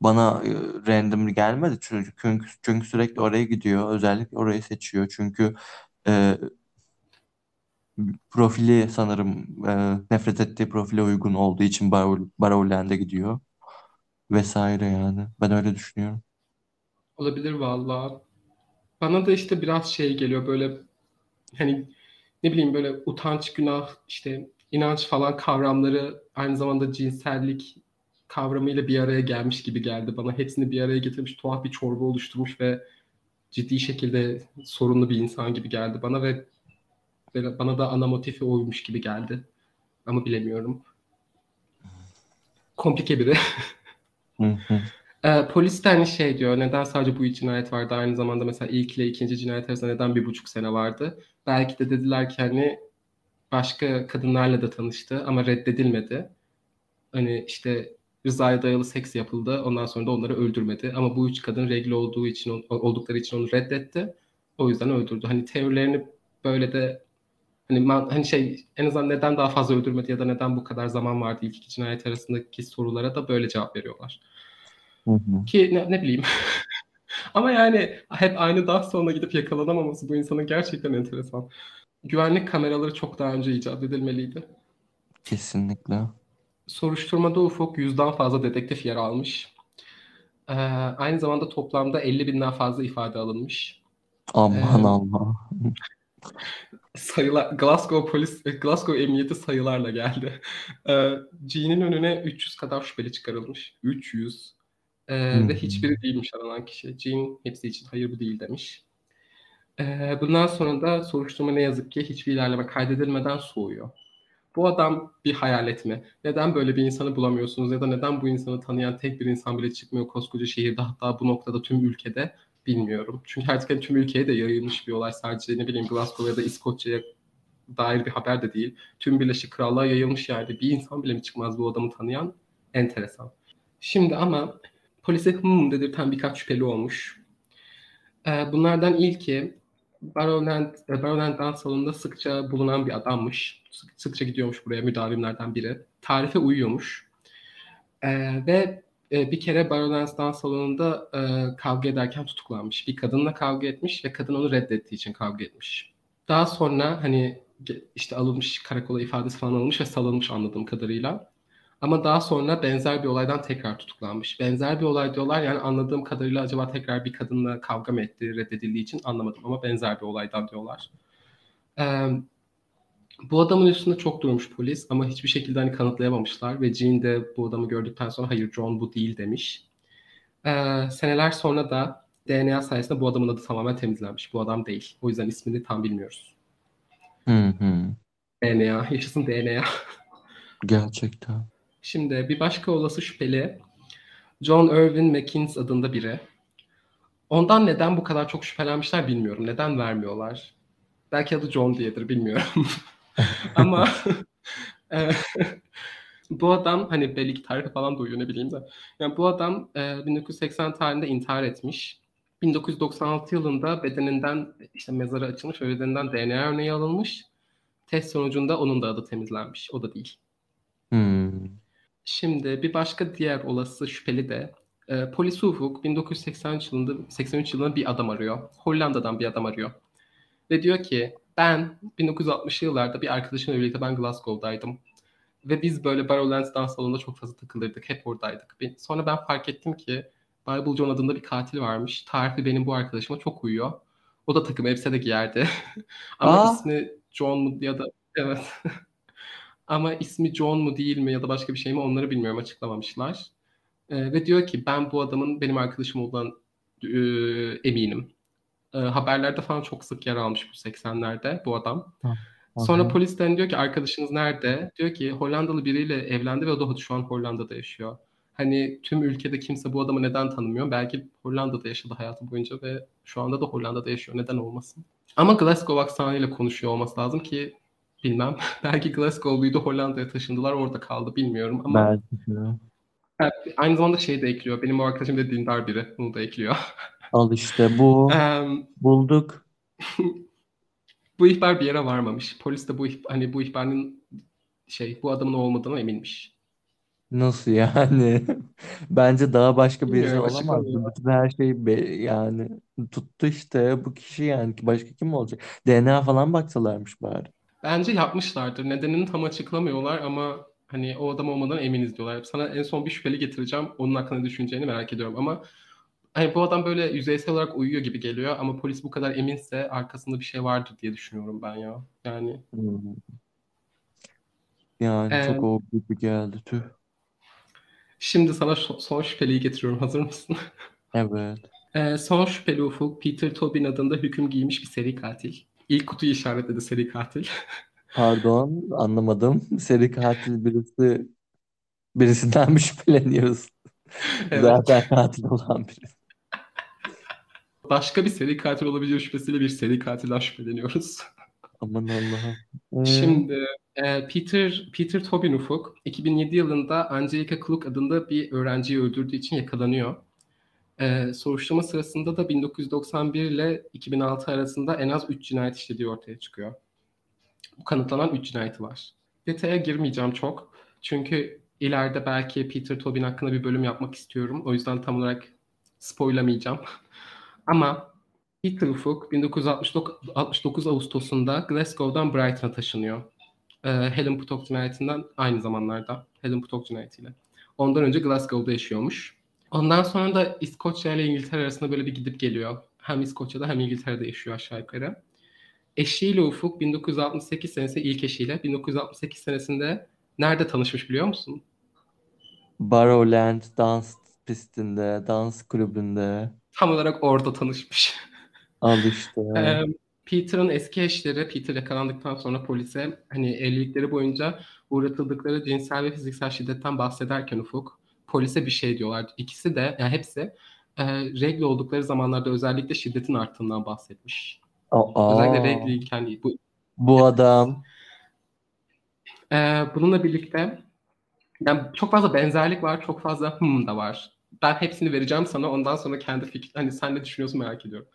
bana e, random gelmedi çünkü, çünkü, çünkü sürekli oraya gidiyor özellikle orayı seçiyor çünkü e, profili sanırım e, nefret ettiği profile uygun olduğu için Bar Barrowland'e gidiyor vesaire yani ben öyle düşünüyorum. Olabilir vallahi. Bana da işte biraz şey geliyor böyle hani ne bileyim böyle utanç, günah, işte inanç falan kavramları aynı zamanda cinsellik kavramıyla bir araya gelmiş gibi geldi bana. Hepsini bir araya getirmiş, tuhaf bir çorba oluşturmuş ve ciddi şekilde sorunlu bir insan gibi geldi bana ve bana da ana motifi oymuş gibi geldi. Ama bilemiyorum. Komplike biri. E, polis de hani şey diyor, neden sadece bu cinayet vardı? Aynı zamanda mesela ilk ile ikinci cinayet arasında neden bir buçuk sene vardı? Belki de dediler ki hani başka kadınlarla da tanıştı ama reddedilmedi. Hani işte rızaya dayalı seks yapıldı. Ondan sonra da onları öldürmedi. Ama bu üç kadın regl olduğu için oldukları için onu reddetti. O yüzden öldürdü. Hani teorilerini böyle de hani, man, hani şey en azından neden daha fazla öldürmedi ya da neden bu kadar zaman vardı ilk iki cinayet arasındaki sorulara da böyle cevap veriyorlar. Hı hı. Ki ne, ne bileyim. [laughs] Ama yani hep aynı daha sonra gidip yakalanamaması bu insanın gerçekten enteresan. Güvenlik kameraları çok daha önce icat edilmeliydi. Kesinlikle. Soruşturmada Ufuk yüzden fazla dedektif yer almış. Ee, aynı zamanda toplamda 50 binden fazla ifade alınmış. Aman Ee, Allah. [laughs] sayılar Glasgow polis Glasgow emniyeti sayılarla geldi. Ee, G'nin önüne 300 kadar şüpheli çıkarılmış. 300. Ee, Hı ve hiçbiri değilmiş aranan kişi. Jean hepsi için hayır bu değil demiş. Ee, bundan sonra da soruşturma ne yazık ki hiçbir ilerleme kaydedilmeden soğuyor. Bu adam bir hayalet mi? Neden böyle bir insanı bulamıyorsunuz ya da neden bu insanı tanıyan tek bir insan bile çıkmıyor koskoca şehirde hatta bu noktada tüm ülkede bilmiyorum. Çünkü artık hani tüm ülkeye de yayılmış bir olay sadece ne bileyim Glasgow ya da İskoçya'ya dair bir haber de değil. Tüm Birleşik Krallığa yayılmış yani bir insan bile mi çıkmaz bu adamı tanıyan? Enteresan. Şimdi ama polise hmm dedirten birkaç şüpheli olmuş. Ee, bunlardan ilki Barrowland, e, dans salonunda sıkça bulunan bir adammış. Sık, sıkça gidiyormuş buraya müdavimlerden biri. Tarife uyuyormuş. Ee, ve e, bir kere Barrowland dans salonunda e, kavga ederken tutuklanmış. Bir kadınla kavga etmiş ve kadın onu reddettiği için kavga etmiş. Daha sonra hani işte alınmış karakola ifadesi falan alınmış ve salınmış anladığım kadarıyla. Ama daha sonra benzer bir olaydan tekrar tutuklanmış. Benzer bir olay diyorlar yani anladığım kadarıyla acaba tekrar bir kadınla kavga mı etti reddedildiği için anlamadım ama benzer bir olaydan diyorlar. Ee, bu adamın üstünde çok durmuş polis ama hiçbir şekilde hani kanıtlayamamışlar ve Jean de bu adamı gördükten sonra hayır John bu değil demiş. Ee, seneler sonra da DNA sayesinde bu adamın adı tamamen temizlenmiş. Bu adam değil. O yüzden ismini tam bilmiyoruz. Hı hı. DNA, yaşasın DNA. [laughs] Gerçekten. Şimdi bir başka olası şüpheli John Irvin McKeans adında biri. Ondan neden bu kadar çok şüphelenmişler bilmiyorum. Neden vermiyorlar? Belki adı John diyedir bilmiyorum. [laughs] Ama [laughs] e, bu adam hani belli tarife falan duyuyor ne bileyim de. Yani bu adam e, 1980 tarihinde intihar etmiş. 1996 yılında bedeninden işte mezarı açılmış ve bedeninden DNA örneği alınmış. Test sonucunda onun da adı temizlenmiş. O da değil. Hmm. Şimdi bir başka diğer olası şüpheli de e, polis Ufuk 1983 yılında 83 yılında bir adam arıyor. Hollanda'dan bir adam arıyor. Ve diyor ki ben 1960'lı yıllarda bir arkadaşımla birlikte ben Glasgow'daydım. Ve biz böyle Barrowlands dans salonunda çok fazla takılırdık. Hep oradaydık. Sonra ben fark ettim ki Bible John adında bir katil varmış. Tarifi benim bu arkadaşıma çok uyuyor. O da takım elbise de giyerdi. [laughs] Ama Aa! ismi John mu ya da evet. [laughs] Ama ismi John mu değil mi ya da başka bir şey mi onları bilmiyorum açıklamamışlar. Ee, ve diyor ki ben bu adamın benim arkadaşım olduğundan e, eminim. E, haberlerde falan çok sık yer almış bu 80'lerde bu adam. Hı Sonra polisten diyor ki arkadaşınız nerede? Diyor ki Hollandalı biriyle evlendi ve o da şu an Hollanda'da yaşıyor. Hani tüm ülkede kimse bu adamı neden tanımıyor? Belki Hollanda'da yaşadı hayatı boyunca ve şu anda da Hollanda'da yaşıyor. Neden olmasın? Ama Glasgow aksanıyla konuşuyor olması lazım ki bilmem. [laughs] Belki Glasgow'luydu Hollanda'ya taşındılar orada kaldı bilmiyorum ama Belki. Evet, aynı zamanda şey de ekliyor. Benim o arkadaşım da dindar biri. Bunu da ekliyor. [laughs] Al işte bu. Bulduk. [laughs] bu ihbar bir yere varmamış. Polis de bu hani bu ihbarın şey bu adamın olmadığına eminmiş. Nasıl yani? Bence daha başka birisi Bilmiyorum olamaz. açıklamıyor. Bütün her şey be- yani tuttu işte bu kişi yani başka kim olacak? DNA falan baksalarmış bari. Bence yapmışlardır. Nedenini tam açıklamıyorlar ama hani o adam olmadan eminiz diyorlar. Sana en son bir şüpheli getireceğim. Onun hakkında ne düşüneceğini merak ediyorum ama hani bu adam böyle yüzeysel olarak uyuyor gibi geliyor ama polis bu kadar eminse arkasında bir şey vardır diye düşünüyorum ben ya. Yani Hmm. Yani e, çok o gibi geldi tüh. şimdi sana son şüpheliyi getiriyorum. Hazır mısın? Evet. Ee, son şüpheli Ufuk, Peter Tobin adında hüküm giymiş bir seri katil. İlk kutuyu işaretledi seri katil. [laughs] Pardon anlamadım. Seri katil birisi birisinden mi şüpheleniyoruz? [laughs] Evet. Zaten katil olan birisi. Başka bir seri katil olabileceği şüphesiyle bir seri katilden şüpheleniyoruz. [laughs] Aman Allah'ım. Ee, Şimdi e, Peter Peter Tobin Ufuk 2007 yılında Angelica Kluk adında bir öğrenciyi öldürdüğü için yakalanıyor. E, soruşturma sırasında da 1991 ile 2006 arasında en az 3 cinayet işlediği ortaya çıkıyor. Bu kanıtlanan 3 cinayeti var. Detaya girmeyeceğim çok. Çünkü ileride belki Peter Tobin hakkında bir bölüm yapmak istiyorum. O yüzden tam olarak spoilamayacağım. [laughs] Ama Peter Ufuk 1969 Ağustos'unda Glasgow'dan Brighton'a taşınıyor. Ee, Helen Puthoff cinayetinden aynı zamanlarda. Helen Puthoff cinayetiyle. Ondan önce Glasgow'da yaşıyormuş. Ondan sonra da İskoçya ile İngiltere arasında böyle bir gidip geliyor. Hem İskoçya'da hem İngiltere'de yaşıyor aşağı yukarı. Eşiyle Ufuk 1968 senesi ilk eşiyle 1968 senesinde nerede tanışmış biliyor musun? Barrowland dans pistinde, dans kulübünde. Tam olarak orada tanışmış. [laughs] Al işte. [laughs] Ee, Peter'ın eski eşleri, Peter yakalandıktan sonra polise hani evlilikleri boyunca uğratıldıkları cinsel ve fiziksel şiddetten bahsederken Ufuk polise bir şey diyorlar. İkisi de yani hepsi e, regl oldukları zamanlarda özellikle şiddetin arttığından bahsetmiş. Aa, Özellikle regliyken. Bu, bu adam Ee, bununla birlikte yani çok fazla benzerlik var, çok fazla hmm da var. Ben hepsini vereceğim sana. Ondan sonra kendi fikir, hani sen ne düşünüyorsun merak ediyorum.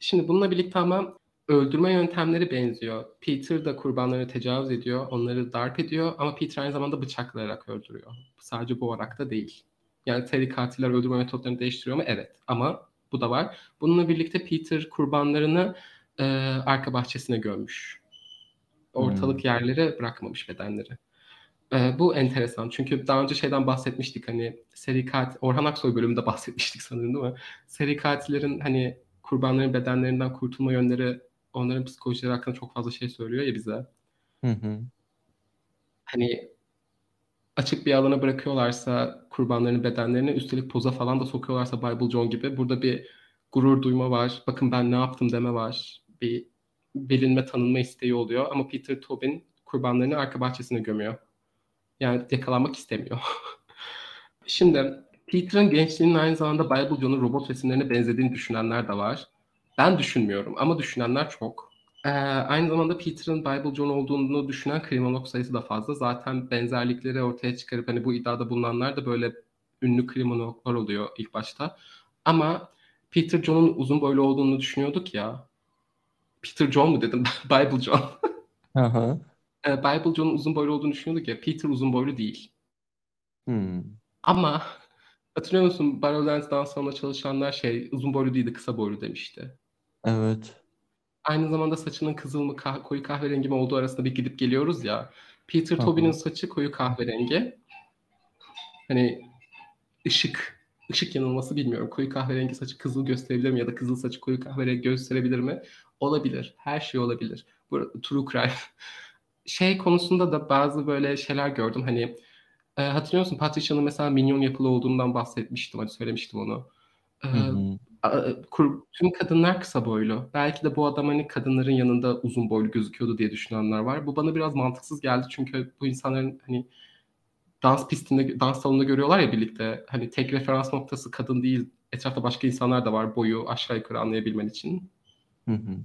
Şimdi bununla birlikte ama öldürme yöntemleri benziyor. Peter da kurbanlarını tecavüz ediyor, onları darp ediyor ama Peter aynı zamanda bıçaklayarak öldürüyor. Sadece boğarak da değil. Yani seri katiller öldürme metotlarını değiştiriyor mu? Evet. Ama bu da var. Bununla birlikte Peter kurbanlarını e, arka bahçesine gömmüş. Ortalık yerlere bırakmamış bedenleri. E, bu enteresan. Çünkü daha önce şeyden bahsetmiştik hani seri katil, Orhan Aksoy bölümünde bahsetmiştik sanırım değil mi? Seri katillerin hani kurbanların bedenlerinden kurtulma yönleri onların psikolojileri hakkında çok fazla şey söylüyor ya bize. Hı hı. Hani açık bir alana bırakıyorlarsa kurbanların bedenlerini üstelik poza falan da sokuyorlarsa Bible John gibi burada bir gurur duyma var. Bakın ben ne yaptım deme var. Bir bilinme tanınma isteği oluyor ama Peter Tobin kurbanlarını arka bahçesine gömüyor. Yani yakalanmak istemiyor. [laughs] Şimdi Peter'ın gençliğinin aynı zamanda Bible John'un robot resimlerine benzediğini düşünenler de var. Ben düşünmüyorum ama düşünenler çok. Ee, aynı zamanda Peter'ın Bible John olduğunu düşünen kriminolog sayısı da fazla. Zaten benzerlikleri ortaya çıkarıp hani bu iddiada bulunanlar da böyle ünlü kriminologlar oluyor ilk başta. Ama Peter John'un uzun boylu olduğunu düşünüyorduk ya. Peter John mu dedim? [laughs] Bible John. Hı. Ee, Bible John'un uzun boylu olduğunu düşünüyorduk ya. Peter uzun boylu değil. Hmm. Ama hatırlıyor musun Barrowlands'dan sonra çalışanlar şey uzun boylu değildi kısa boylu demişti. Evet. Aynı zamanda saçının kızıl mı kah- koyu kahverengi mi olduğu arasında bir gidip geliyoruz ya. Peter. Tobin'in saçı koyu kahverengi. Hani ışık ışık yanılması bilmiyorum. Koyu kahverengi saçı kızıl gösterebilir mi ya da kızıl saçı koyu kahverengi gösterebilir mi? Olabilir. Her şey olabilir. Bu true crime. [laughs] Şey konusunda da bazı böyle şeyler gördüm. Hani e, hatırlıyor musun Patricia'nın mesela minyon yapılı olduğundan bahsetmiştim. Hadi söylemiştim onu. E, hı. a- kur- tüm kadınlar kısa boylu. Belki de bu adam hani kadınların yanında uzun boylu gözüküyordu diye düşünenler var. Bu bana biraz mantıksız geldi çünkü bu insanların hani dans pistinde, dans salonunda görüyorlar ya birlikte. Hani tek referans noktası kadın değil. Etrafta başka insanlar da var boyu aşağı yukarı anlayabilmen için. Hı hı.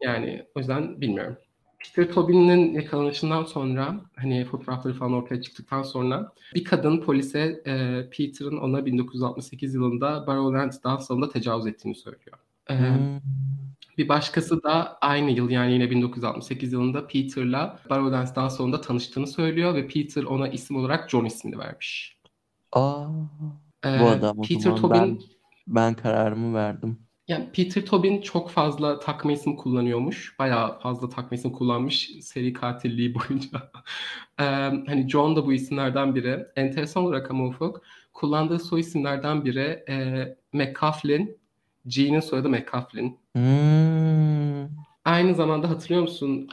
Yani o yüzden bilmiyorum. Peter Tobin'in yakalanışından sonra hani fotoğrafları falan ortaya çıktıktan sonra bir kadın polise e, Peter'ın ona 1968 yılında Barrowland dans salonunda tecavüz ettiğini söylüyor. E, Hmm. bir başkası da aynı yıl yani yine 1968 yılında Peter'la Barrowlands dans salonunda tanıştığını söylüyor ve Peter ona isim olarak John ismini vermiş. Aa, E, bu adam Peter Tobin ben ben kararımı verdim. Yani Peter Tobin çok fazla takma isim kullanıyormuş. Bayağı fazla takma isim kullanmış seri katilliği [laughs] boyunca. Ee, hani John da bu isimlerden biri. Enteresan olarak ama Ufuk kullandığı soy isimlerden biri e, McCaughlin. G'nin soyadı McCaughlin. Hmm. Aynı zamanda hatırlıyor musun?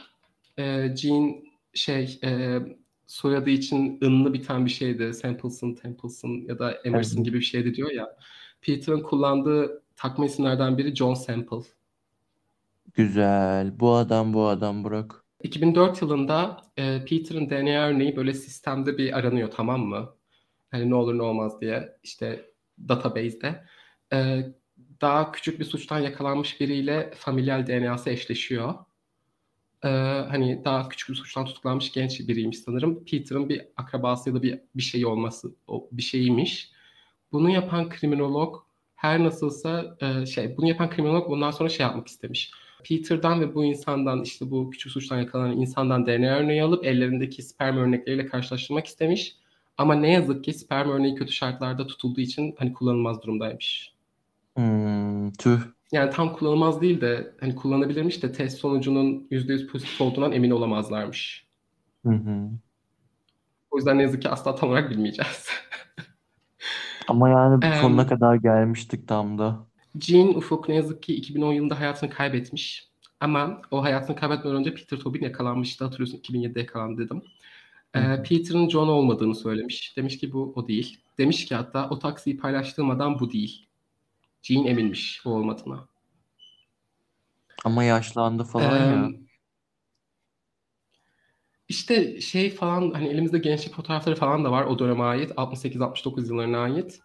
E, Gene şey e, soyadı için ınlı biten bir şeydi. Sampleson, Templeson ya da Emerson Evet. gibi bir şeydi diyor ya. Peter'ın kullandığı takma isimlerden biri John Sample. Güzel. Bu adam bu adam Burak. 2004 yılında e, Peter'ın DNA örneği böyle sistemde bir aranıyor tamam mı? Hani ne olur ne olmaz diye işte database'de. E, daha küçük bir suçtan yakalanmış biriyle familial DNA'sı eşleşiyor. E, hani daha küçük bir suçtan tutuklanmış genç biriymiş sanırım. Peter'ın bir akrabası ya da bir, bir şeyi olması o bir şeyiymiş. Bunu yapan kriminolog her nasılsa e, şey bunu yapan kriminolog bundan sonra şey yapmak istemiş. Peter'dan ve bu insandan işte bu küçük suçtan yakalanan insandan DNA örneği alıp ellerindeki sperm örnekleriyle karşılaştırmak istemiş. Ama ne yazık ki sperm örneği kötü şartlarda tutulduğu için hani kullanılmaz durumdaymış. Hmm, tüh. yani tam kullanılmaz değil de hani kullanabilirmiş de test sonucunun %100 pozitif olduğundan emin olamazlarmış. Hı hı. O yüzden ne yazık ki asla tam olarak bilmeyeceğiz. [laughs] Ama yani sonuna Em, kadar gelmiştik tam da. Jean Ufuk ne yazık ki 2010 yılında hayatını kaybetmiş. Ama o hayatını kaybetmeden önce Peter Tobin yakalanmıştı. Hatırlıyorsun 2007'de yakalandı dedim. Hı Ee, hı. Peter'ın John olmadığını söylemiş. Demiş ki bu o değil. Demiş ki hatta o taksiyi paylaştığım adam bu değil. Jean eminmiş o olmadığına. Ama yaşlandı falan ya. İşte şey falan hani elimizde gençlik fotoğrafları falan da var o döneme ait. 68-69 yıllarına ait.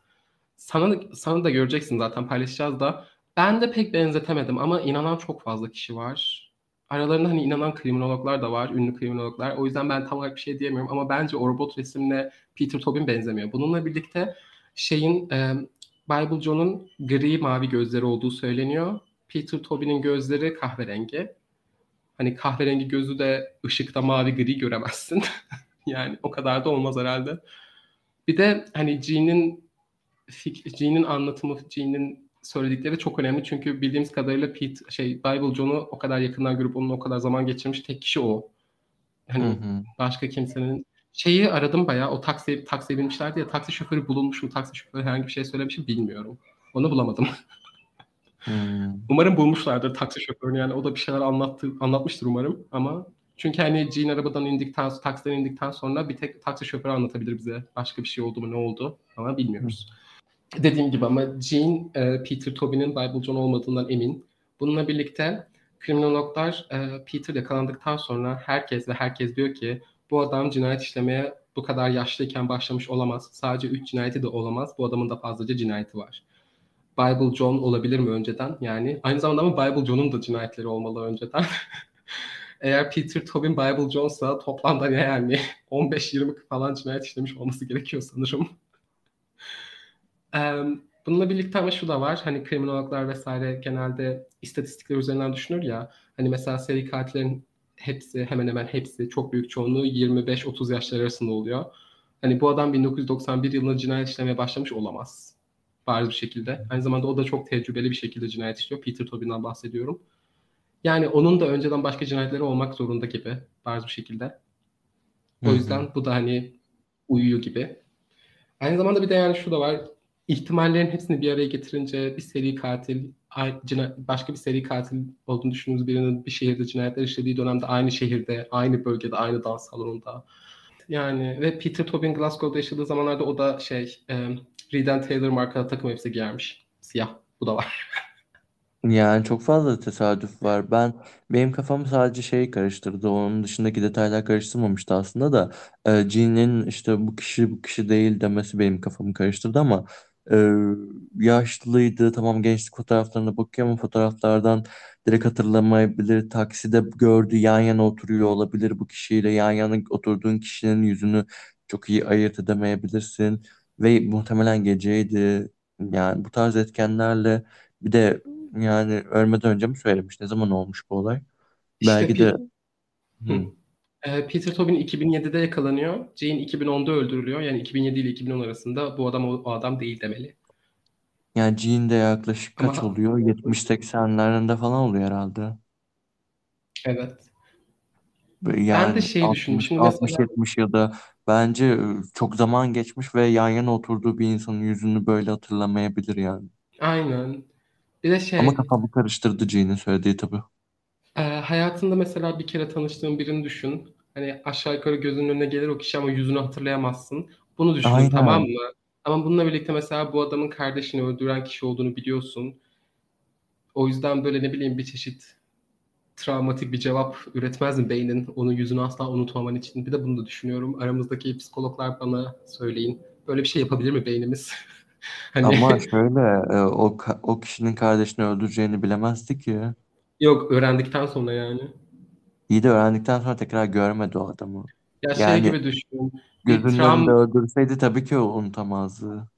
Sana da, sana da göreceksin zaten paylaşacağız da. Ben de pek benzetemedim ama inanan çok fazla kişi var. Aralarında hani inanan kriminologlar da var, ünlü kriminologlar. O yüzden ben tam olarak bir şey diyemiyorum ama bence o robot resimle Peter Tobin benzemiyor. Bununla birlikte şeyin e, Bible John'un gri mavi gözleri olduğu söyleniyor. Peter Tobin'in gözleri kahverengi. Hani kahverengi gözü de ışıkta mavi gri göremezsin. [laughs] yani o kadar da olmaz herhalde. Bir de hani Jean'in Jean'in anlatımı, Jean'in söyledikleri çok önemli. Çünkü bildiğimiz kadarıyla Pete, şey Bible John'u o kadar yakından görüp onunla o kadar zaman geçirmiş tek kişi o. Hı Hani hı. başka kimsenin şeyi aradım bayağı. O taksi taksiye binmişlerdi ya taksi şoförü bulunmuş mu? Taksi şoförü herhangi bir şey söylemiş mi bilmiyorum. Onu bulamadım. [laughs] Hı. Umarım bulmuşlardır taksi şoförünü yani o da bir şeyler anlattı, anlatmıştır umarım ama çünkü hani Jean arabadan indikten, taksiden indikten sonra bir tek taksi şoförü anlatabilir bize. Başka bir şey oldu mu ne oldu ama bilmiyoruz. Dediğim gibi ama Jean e, Peter Tobin'in Bible John olmadığından emin. Bununla birlikte kriminologlar e, Peter yakalandıktan sonra herkes ve herkes diyor ki bu adam cinayet işlemeye bu kadar yaşlıyken başlamış olamaz. Sadece 3 cinayeti de olamaz. Bu adamın da fazlaca cinayeti var. Bible John olabilir mi önceden? Yani aynı zamanda ama Bible John'un da cinayetleri olmalı önceden. [laughs] Eğer Peter Tobin Bible John'sa toplamda ne yani [laughs] 15-20 falan cinayet işlemiş olması gerekiyor sanırım. Bununla birlikte ama şu da var. Hani kriminologlar vesaire genelde istatistikler üzerinden düşünür ya. Hani mesela seri katillerin hepsi hemen hemen hepsi çok büyük çoğunluğu 25-30 yaşlar arasında oluyor. Hani bu adam 1991 yılında cinayet işlemeye başlamış olamaz. Bariz bir şekilde. Aynı zamanda o da çok tecrübeli bir şekilde cinayet işliyor. Peter Tobin'den bahsediyorum. Yani onun da önceden başka cinayetleri olmak zorunda gibi bariz bir şekilde. O yüzden bu da hani uyuyor gibi. Aynı zamanda bir de yani şu da var. İhtimallerin hepsini bir araya getirince bir seri katil, başka bir seri katil olduğunu düşündüğünüz birinin bir şehirde cinayetler işlediği dönemde aynı şehirde, aynı bölgede, aynı dans salonunda. Yani ve Peter Tobin Glasgow'da yaşadığı zamanlarda o da şey e, Reed Taylor marka takım elbise giyermiş. Siyah. Bu da var. [laughs] Yani çok fazla tesadüf var. Ben benim kafam sadece şey karıştırdı. Onun dışındaki detaylar karıştırmamıştı aslında da. E, Jean'in işte bu kişi bu kişi değil demesi benim kafamı karıştırdı ama e, yaşlıydı. Tamam gençlik fotoğraflarına bakıyor ama fotoğraflardan direkt hatırlamayabilir. Takside gördü yan yana oturuyor olabilir bu kişiyle. Yan yana oturduğun kişinin yüzünü çok iyi ayırt edemeyebilirsin. Ve muhtemelen geceydi. Yani bu tarz etkenlerle bir de yani ölmeden önce mi söylemiş? Ne zaman olmuş bu olay? İşte Belki de Pe- Hı. hı. E, Peter Tobin 2007'de yakalanıyor. Jane 2010'da öldürülüyor. Yani 2007 ile 2010 arasında bu adam o, o adam değil demeli. Yani Jean de yaklaşık kaç Ama oluyor? 70-80'lerinde falan oluyor herhalde. evet. Ben de Yani şey düşündüm. 60 Şimdi mesela 60-70 ya da bence çok zaman geçmiş ve yan yana oturduğu bir insanın yüzünü böyle hatırlamayabilir yani. aynen. Bir de Ama şey kafamı karıştırdı Jean'in söylediği tabii. e, hayatında mesela bir kere tanıştığın birini düşün. Hani aşağı yukarı gözünün önüne gelir o kişi ama yüzünü hatırlayamazsın. Bunu düşün tamam Aynen. mı? Ama bununla birlikte mesela bu adamın kardeşini öldüren kişi olduğunu biliyorsun. O yüzden böyle ne bileyim bir çeşit travmatik bir cevap üretmez mi beynin onun yüzünü asla unutmaman için? Bir de bunu da düşünüyorum. Aramızdaki psikologlar bana söyleyin. Böyle bir şey yapabilir mi beynimiz? [laughs] Hani Ama şöyle e, o o kişinin kardeşini öldüreceğini bilemezdi ki. yok öğrendikten sonra yani. İyi de öğrendikten sonra tekrar görmedi o adamı. Ya şey Yani gibi düşün. Bir gözünün önünde öldürseydi tabii ki o unutamazdı.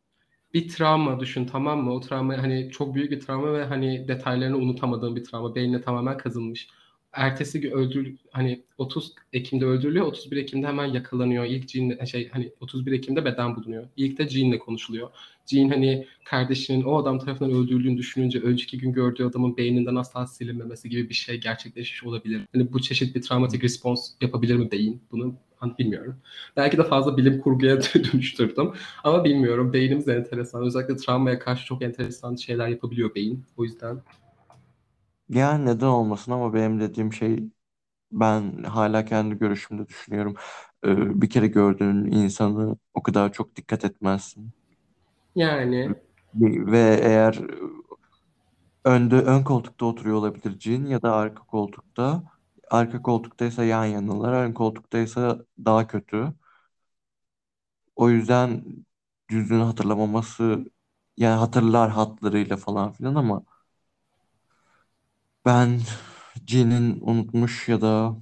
Bir travma düşün tamam mı? O travma hani çok büyük bir travma ve hani detaylarını unutamadığın bir travma. Beynine tamamen kazınmış. ertesi gün öldür hani 30 Ekim'de öldürülüyor. 31 Ekim'de hemen yakalanıyor. İlk Jean şey hani 31 Ekim'de beden bulunuyor. İlk de Jean'le konuşuluyor. Jean hani kardeşinin o adam tarafından öldürüldüğünü düşününce önceki gün gördüğü adamın beyninden asla silinmemesi gibi bir şey gerçekleşmiş olabilir. Hani bu çeşit bir travmatik response yapabilir mi beyin? Bunu bilmiyorum. Belki de fazla bilim kurguya [laughs] dönüştürdüm. Ama bilmiyorum. Beynimiz enteresan. Özellikle travmaya karşı çok enteresan şeyler yapabiliyor beyin. O yüzden Yani neden olmasın ama benim dediğim şey ben hala kendi görüşümde düşünüyorum. Ee, bir kere gördüğün insanı o kadar çok dikkat etmezsin. yani Ve eğer önde ön koltukta oturuyor olabilir cin ya da arka koltukta. Arka koltuktaysa yan yanalar, ön koltuktaysa daha kötü. O yüzden yüzünü hatırlamaması yani hatırlar hatlarıyla falan filan ama ben Jin'in unutmuş ya da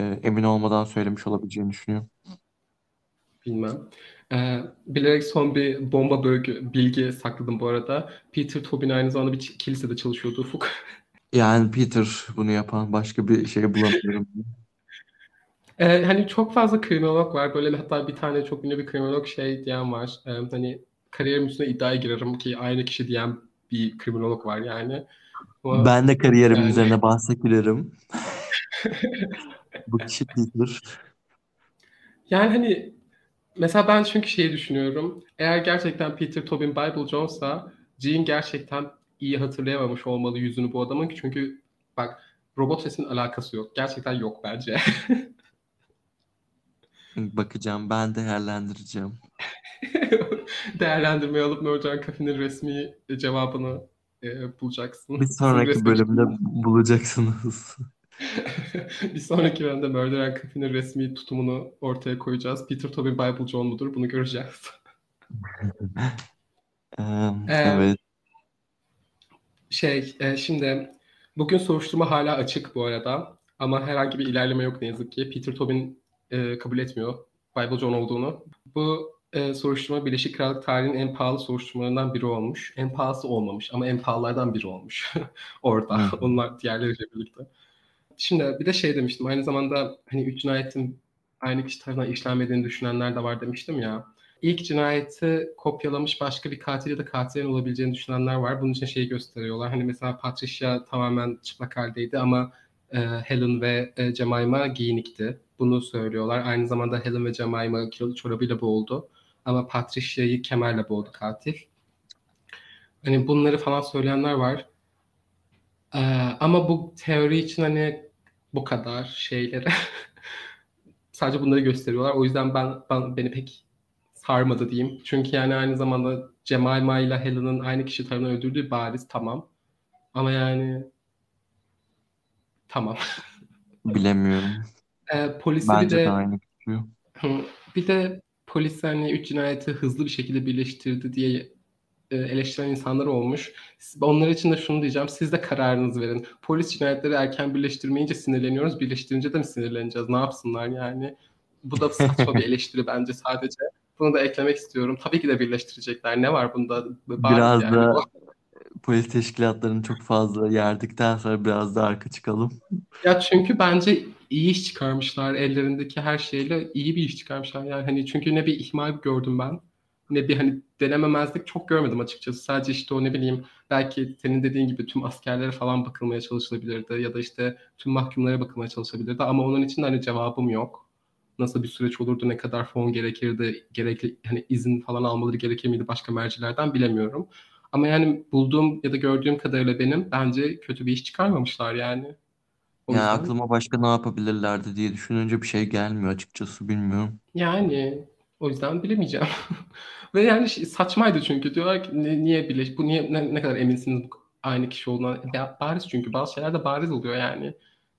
e, emin olmadan söylemiş olabileceğini düşünüyorum. bilmem. Ee, bilerek son bir bomba bölge bilgi sakladım bu arada. Peter Tobin aynı zamanda bir kilisede çalışıyordu Ufuk. [laughs] Yani Peter bunu yapan başka bir şey bulamıyorum. [laughs] Ee, hani çok fazla kriminolog var. Böyle hatta bir tane çok ünlü bir kriminolog şey diyen var. Ee, hani kariyerim üstüne iddiaya girerim ki aynı kişi diyen bir kriminolog var yani. Ama Ben de kariyerimin yani üzerine bahse girerim. [laughs] Bu kişi Peter. yani hani mesela ben çünkü şeyi düşünüyorum. Eğer gerçekten Peter Tobin Bible Jones'a Jean gerçekten iyi hatırlayamamış olmalı yüzünü bu adamın. Çünkü bak robot sesin alakası yok. Gerçekten yok bence. [laughs] Bakacağım, ben değerlendireceğim. [laughs] Değerlendirmeyi alıp Murder Cafe'nin resmi cevabını e, bulacaksın. Bir sonraki resmi bölümde [laughs] bulacaksınız. bir sonraki bölümde Murder Cafe'nin resmi tutumunu ortaya koyacağız. Peter Tobin Bible John mudur? Bunu göreceğiz. Ee, evet. Şey, e, şimdi bugün soruşturma hala açık bu arada. Ama herhangi bir ilerleme yok ne yazık ki. Peter Tobin e, kabul etmiyor Bible John olduğunu. Bu e, soruşturma Birleşik Krallık tarihinin en pahalı soruşturmalarından biri olmuş. En pahalısı olmamış ama en pahalılardan biri olmuş [laughs] orada. Hı. [laughs] Onlar diğerleriyle birlikte. Şimdi bir de şey demiştim. Aynı zamanda hani üç cinayetin aynı kişi tarafından işlenmediğini düşünenler de var demiştim ya. İlk cinayeti kopyalamış başka bir katil ya da katilin olabileceğini düşünenler var. Bunun için şeyi gösteriyorlar. Hani mesela Patricia tamamen çıplak haldeydi ama e, Helen ve e, Jemima giyinikti. Bunu söylüyorlar. Aynı zamanda Helen ve Jemima kilolu çorabıyla boğuldu. Ama Patricia'yı kemerle boğdu katil. Hani bunları falan söyleyenler var. Ee, ama bu teori için hani bu kadar şeyleri [laughs] sadece bunları gösteriyorlar. O yüzden ben, ben beni pek sarmadı diyeyim. Çünkü yani aynı zamanda Jemima ile Helen'ın aynı kişi tarafından öldürdüğü bariz tamam. Ama yani tamam. [laughs] Bilemiyorum. Ee, polisi bir Bence de de aynı. Hı, [laughs] bir de polis hani üç cinayeti hızlı bir şekilde birleştirdi diye e, eleştiren insanlar olmuş. Onlar için de şunu diyeceğim. Siz de kararınızı verin. Polis cinayetleri erken birleştirmeyince sinirleniyoruz. Birleştirince de mi sinirleneceğiz? Ne yapsınlar yani? Bu da saçma bir eleştiri bence sadece. Bunu da eklemek istiyorum. Tabii ki de birleştirecekler. Ne var bunda? Bariz Biraz yani da polis teşkilatlarını çok fazla yerdikten sonra biraz da arka çıkalım. Ya çünkü bence iyi iş çıkarmışlar. Ellerindeki her şeyle iyi bir iş çıkarmışlar. Yani hani çünkü ne bir ihmal gördüm ben. Ne bir hani denememezlik çok görmedim açıkçası. Sadece işte o ne bileyim belki senin dediğin gibi tüm askerlere falan bakılmaya çalışılabilirdi ya da işte tüm mahkumlara bakılmaya çalışabilirdi ama onun için de hani cevabım yok. Nasıl bir süreç olurdu, ne kadar fon gerekirdi, gerekli hani izin falan almaları gerekir miydi başka mercilerden bilemiyorum. Ama yani bulduğum ya da gördüğüm kadarıyla benim bence kötü bir iş çıkarmamışlar yani. O Yani yüzden aklıma başka ne yapabilirlerdi diye düşününce bir şey gelmiyor açıkçası bilmiyorum. yani o yüzden bilemeyeceğim. [laughs] Ve yani şey- saçmaydı çünkü diyorlar ki "Ni- niye birleş bu niye ne, ne kadar eminsiniz bu aynı kişi olduğuna ya bariz çünkü bazı şeyler de bariz oluyor yani.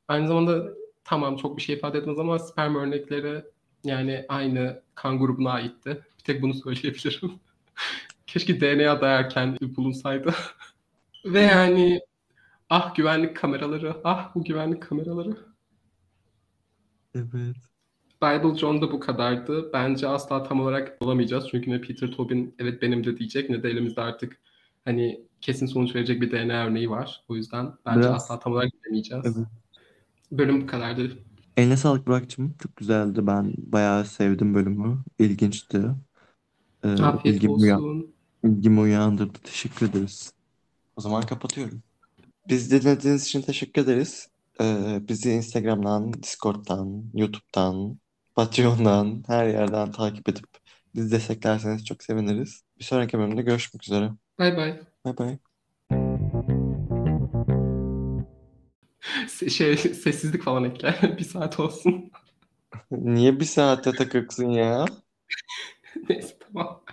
Aynı zamanda tamam çok bir şey ifade etmez ama sperm örnekleri yani aynı kan grubuna aitti. Bir tek bunu söyleyebilirim. [laughs] Keşke DNA da erken bulunsaydı. [laughs] Ve yani ah güvenlik kameraları, ah bu güvenlik kameraları. Evet. Bible John'da bu kadardı. Bence asla tam olarak olamayacağız. Çünkü ne Peter Tobin evet benim de diyecek ne de elimizde artık hani kesin sonuç verecek bir DNA örneği var. O yüzden bence Biraz asla tam olarak bilemeyeceğiz. evet. Bölüm bu kadardı. Eline sağlık Burak'cığım. Çok güzeldi. Ben bayağı sevdim bölümü. İlginçti. Ee, Afiyet ilgimi, olsun. ilgimi uyandırdı. Teşekkür ederiz. O zaman kapatıyorum. Biz dinlediğiniz için teşekkür ederiz. Ee, bizi Instagram'dan, Discord'dan, YouTube'dan, Patreon'dan, her yerden takip edip bizi desteklerseniz çok seviniriz. Bir sonraki bölümde görüşmek üzere. Bay bay. Bay bay. Şey, sessizlik falan ekle. [laughs] Bir saat olsun. Niye bir saate takıksın ya? [laughs] Neyse tamam.